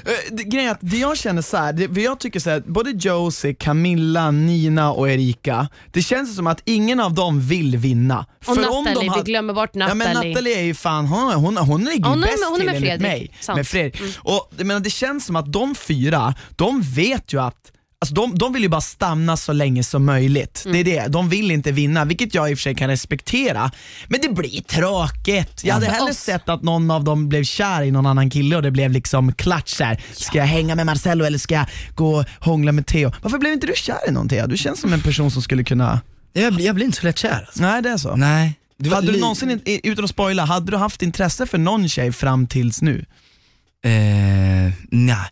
S2: Eh, det, grejen är att det jag känner så här, det, för jag tycker så här, både Josie, Camilla, Nina och Erika, det känns som att ingen av dem vill vinna.
S3: Och
S2: För om de
S3: Nathalie,
S2: hade-
S3: vi glömmer bort
S2: Ja men
S3: Nathalie.
S2: Nathalie är ju fan, hon, hon, hon ligger ju
S3: Hon är-
S2: bäst
S3: hon är med
S2: till
S3: Fredrik.
S2: mig.
S3: Sant.
S2: Med Fredrik.
S3: Mm.
S2: Och, menar, det känns som att de fyra, de vet ju att Alltså de, de vill ju bara stanna så länge som möjligt. Det är det. De vill inte vinna, vilket jag i och för sig kan respektera. Men det blir tråkigt. Jag hade
S3: för
S2: hellre
S3: oss.
S2: sett att någon av dem blev kär i någon annan kille och det blev liksom klatsch här. Ska jag hänga med Marcello eller ska jag gå och hångla med Theo? Varför blev inte du kär i någon Theo? Du känns som en person som skulle kunna...
S1: Jag jag blir inte så lätt kär. Alltså.
S2: Nej det är så.
S1: Nej. Var
S2: hade du någonsin, utan att spoila, hade du haft intresse för någon tjej fram tills nu?
S1: Eh, nej,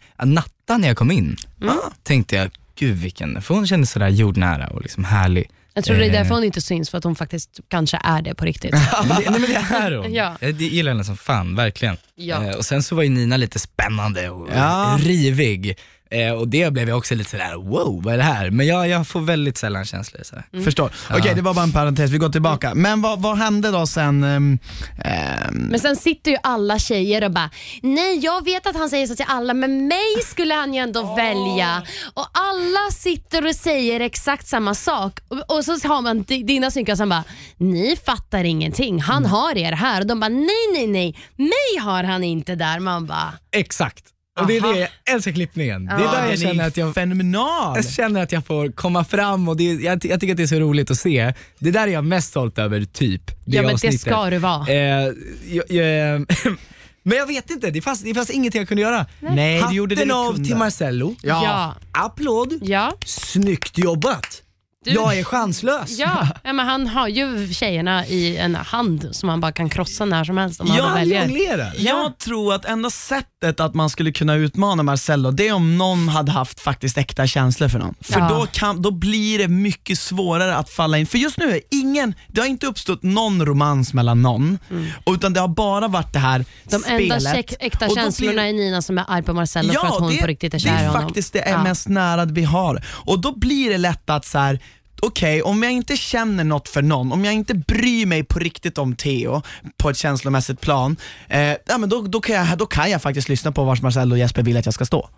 S1: natta när jag kom in
S3: Mm.
S1: tänkte jag, gud vilken, för hon kändes sådär jordnära och liksom härlig.
S3: Jag tror det är
S1: Eh,
S3: därför hon inte syns, för att hon faktiskt kanske är det på riktigt. *laughs*
S1: nej men det är hon. *laughs*
S3: Ja.
S1: Jag gillar henne som fan, verkligen.
S3: Ja.
S1: Eh, och sen så var ju Nina lite spännande och
S2: Ja.
S1: rivig. Eh, och det blev jag också lite sådär, wow vad är det här? Men jag, jag får väldigt sällan känslor. Så.
S3: Mm.
S2: Förstår. Okej, det var bara en parentes, vi går tillbaka. Men vad, vad hände då sen? ehm, ehm,
S3: Men sen sitter ju alla tjejer och bara, nej jag vet att han säger så till alla, men mig skulle han ju ändå välja. Och alla sitter och säger exakt samma sak. Och, och så har man di- dina synkar som bara, ni fattar ingenting, han har er här. Och de bara, nej nej nej, mig har han inte där. Man bara,
S1: Exakt. Och det är det, jag älskar klippningen. Det är
S3: Ja,
S1: där jag känner att jag
S2: fenomenal!
S1: Jag känner att jag får komma fram och det, är- jag, jag tycker att det är så roligt att se. Det där är jag mest stolt över, typ. Det
S3: ja men det
S1: avsnittet.
S3: ska du vara.
S1: Eh, jag, jag, *laughs* men jag vet inte, det fanns, det fanns ingenting jag kunde göra.
S2: Nej, du gjorde det
S1: Hatten
S2: du
S1: av
S2: kunde.
S1: till Marcello.
S3: Ja.
S1: Applåd.
S3: Ja.
S1: Snyggt jobbat.
S3: Du-
S1: Jag är chanslös.
S3: Ja, ja, men han har ju tjejerna i en hand som man bara kan krossa när som helst om han väljer.
S1: Jonglerar.
S2: Jag tror att enda sättet att man skulle kunna utmana Marcello, det är om någon hade haft faktiskt äkta känslor för någon. För
S3: Ja.
S2: då, kan, då blir det mycket svårare att falla in. För just nu är ingen, det har inte uppstått någon romans mellan någon, utan det har bara varit det här
S3: Mm. De
S2: spelet.
S3: enda äkta
S2: Och då
S3: känslorna
S2: blir-
S3: är Nina som är arg på Marcello för att hon
S2: det,
S3: på riktigt är
S2: det
S3: kär i
S2: är
S3: honom.
S2: faktiskt det är
S3: Ja.
S2: mest nära vi har. Och då blir det lätt att så här. Okej, om jag inte känner något för någon, om jag inte bryr mig på riktigt om Theo på ett känslomässigt plan, eh, ja, men då, då, kan jag, då kan jag faktiskt lyssna på vars Marcello och Jesper vill att jag ska stå.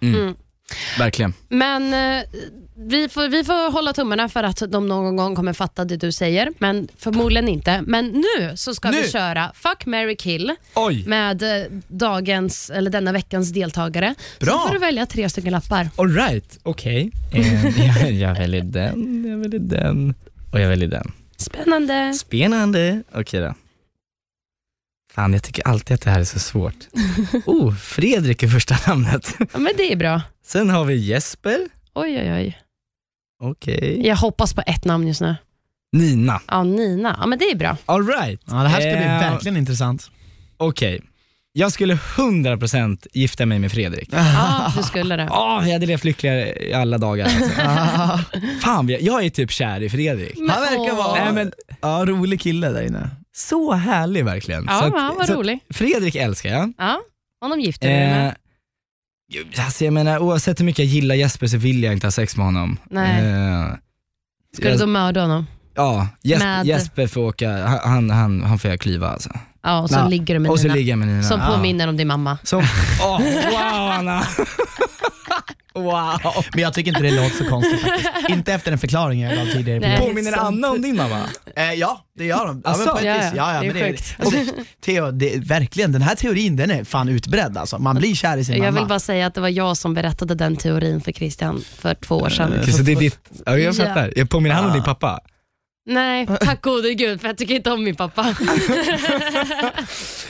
S1: Verkligen.
S3: Men eh, vi, får, vi får hålla tummarna för att de någon gång kommer fatta det du säger, men förmodligen inte. Men nu så ska
S2: Nu.
S3: vi köra Fuck, marry, kill
S1: Oj.
S3: med eh, dagens, eller denna veckans deltagare.
S2: Bra.
S3: Så får du välja tre stycken lappar.
S1: Alright, okej. *laughs* Eh, jag, jag väljer den, jag väljer den och jag väljer den.
S3: Spännande.
S1: Spännande. Okej då. Fan, jag tycker alltid att det här är så svårt. *laughs* Oh, Fredrik är första namnet.
S3: Ja, men det är bra.
S1: Sen har vi Jesper.
S3: Oj, oj, oj.
S1: Okej.
S3: Jag hoppas på ett namn just nu.
S1: Nina.
S3: Ja, Nina. Ja, men det är bra.
S1: Alright.
S2: Ja, det här ska bli
S1: Eh,
S2: verkligen intressant.
S1: Okej. Jag skulle 100% gifta mig med Fredrik.
S3: Ja, du skulle det.
S1: Åh, jag hade levt lyckligare i alla dagar. Alltså. *laughs* Fan, jag- jag är typ kär i Fredrik.
S2: Han verkar
S3: åh.
S2: vara
S1: Nej, men,
S2: ja, rolig kille där inne.
S1: Så härlig verkligen.
S3: Ja,
S1: så att, så att
S3: rolig.
S1: Fredrik älskar jag.
S3: Ja, honom gifter du
S1: Eh,
S3: med.
S1: alltså jag menar, oavsett hur mycket jag gillar Jesper så vill jag inte ha sex med honom.
S3: Nej.
S1: Eh,
S3: Ska du
S1: jag-
S3: då mörda honom?
S1: Ja, Jesper,
S3: Med-
S1: Jesper får åka, han, han, han, får jag klyva alltså.
S3: Ja, och så
S1: Ja.
S3: ligger du med
S1: Och så
S3: Nina.
S1: ligger jag med Nina.
S3: Som
S1: Ja.
S3: påminner om din mamma.
S1: Som, åh, wow Anna! *laughs* wow!
S2: Men jag tycker inte det låter så konstigt faktiskt. *laughs* Inte efter den förklaringen jag gav tidigare.
S3: Nej.
S1: Påminner Anna om din mamma?
S2: Eh, ja, det gör på ett
S3: Ja, ja.
S2: Ja, ja,
S3: Det är
S2: men det
S3: sjukt.
S2: alltså, Theo, det, verkligen, den här teorin den är fan utbredd alltså. Man blir kär i sin
S3: Jag
S2: mamma.
S3: vill bara säga att det var jag som berättade den teorin för Christian för två år sedan.
S1: Okej, så det är ditt, ja, jag
S3: Ja.
S1: fattar. Jag påminner han om din pappa?
S3: Nej, *laughs* tack gode gud för jag tycker inte om min pappa. *laughs* *laughs*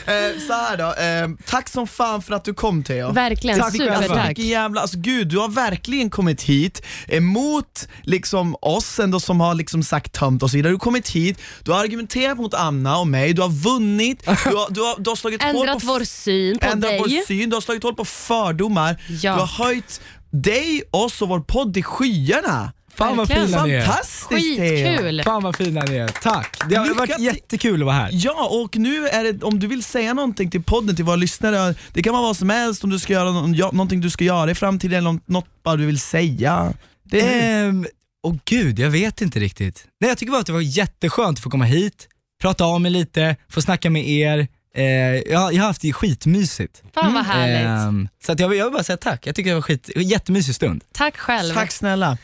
S2: Eh, så här då, eh, tack som fan för att du kom Theo.
S3: Verkligen,
S2: tack,
S3: supertack.
S2: Alltså, jävla, alltså gud du har verkligen kommit hit emot liksom oss ändå som har liksom sagt tömt och så vidare. Du har kommit hit, du har argumenterat mot Anna och mig, du har vunnit, du har, du har, du har slagit hål
S3: Ändrat
S2: på
S3: vår syn på
S2: ändrat
S3: dig.
S2: vår syn, du har slagit hål på fördomar,
S3: Ja.
S2: du har höjt dig, oss och vår podd i skyarna.
S1: Fan vad
S3: Verkligen.
S1: fina ni är.
S2: Fantastiskt!
S3: Skitkul.
S1: Fan vad fina ni är. Tack. Det har
S2: Lycka
S1: varit
S2: till.
S1: jättekul att vara här.
S2: Ja, och nu är det, om du vill säga någonting till podden, till våra lyssnare, det kan vara vad som helst, om du ska göra ja, någonting du ska göra i framtiden, eller något- något bara du vill säga. Det är,
S1: Ehm, Åh gud, jag vet inte riktigt. Nej, jag tycker bara att det var jätteskönt att få komma hit, prata av mig lite, få snacka med er. Eh, jag, jag har haft det skitmysigt.
S3: Fan vad härligt.
S1: Ehm, så att jag, vill, jag vill bara säga tack. Jag tycker det var skit, jättemysig stund.
S3: Tack själv.
S2: tack snälla.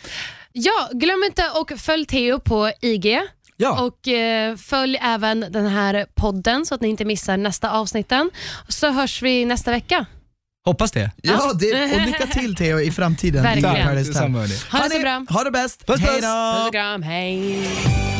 S3: Ja, glöm inte att följ Theo på IG.
S1: Ja.
S3: Och eh, följ även den här podden så att ni inte missar nästa avsnitten. Så hörs vi nästa vecka.
S1: Hoppas det.
S2: Ja, det, och lycka till Theo i framtiden.
S3: Verkligen.
S2: i Paradise Hotel.
S1: Detsamma, hörni.
S3: Ha det så bra.
S2: Ha det bäst.
S1: Puss, puss.
S2: Hej då.
S3: Puss och kram, hej.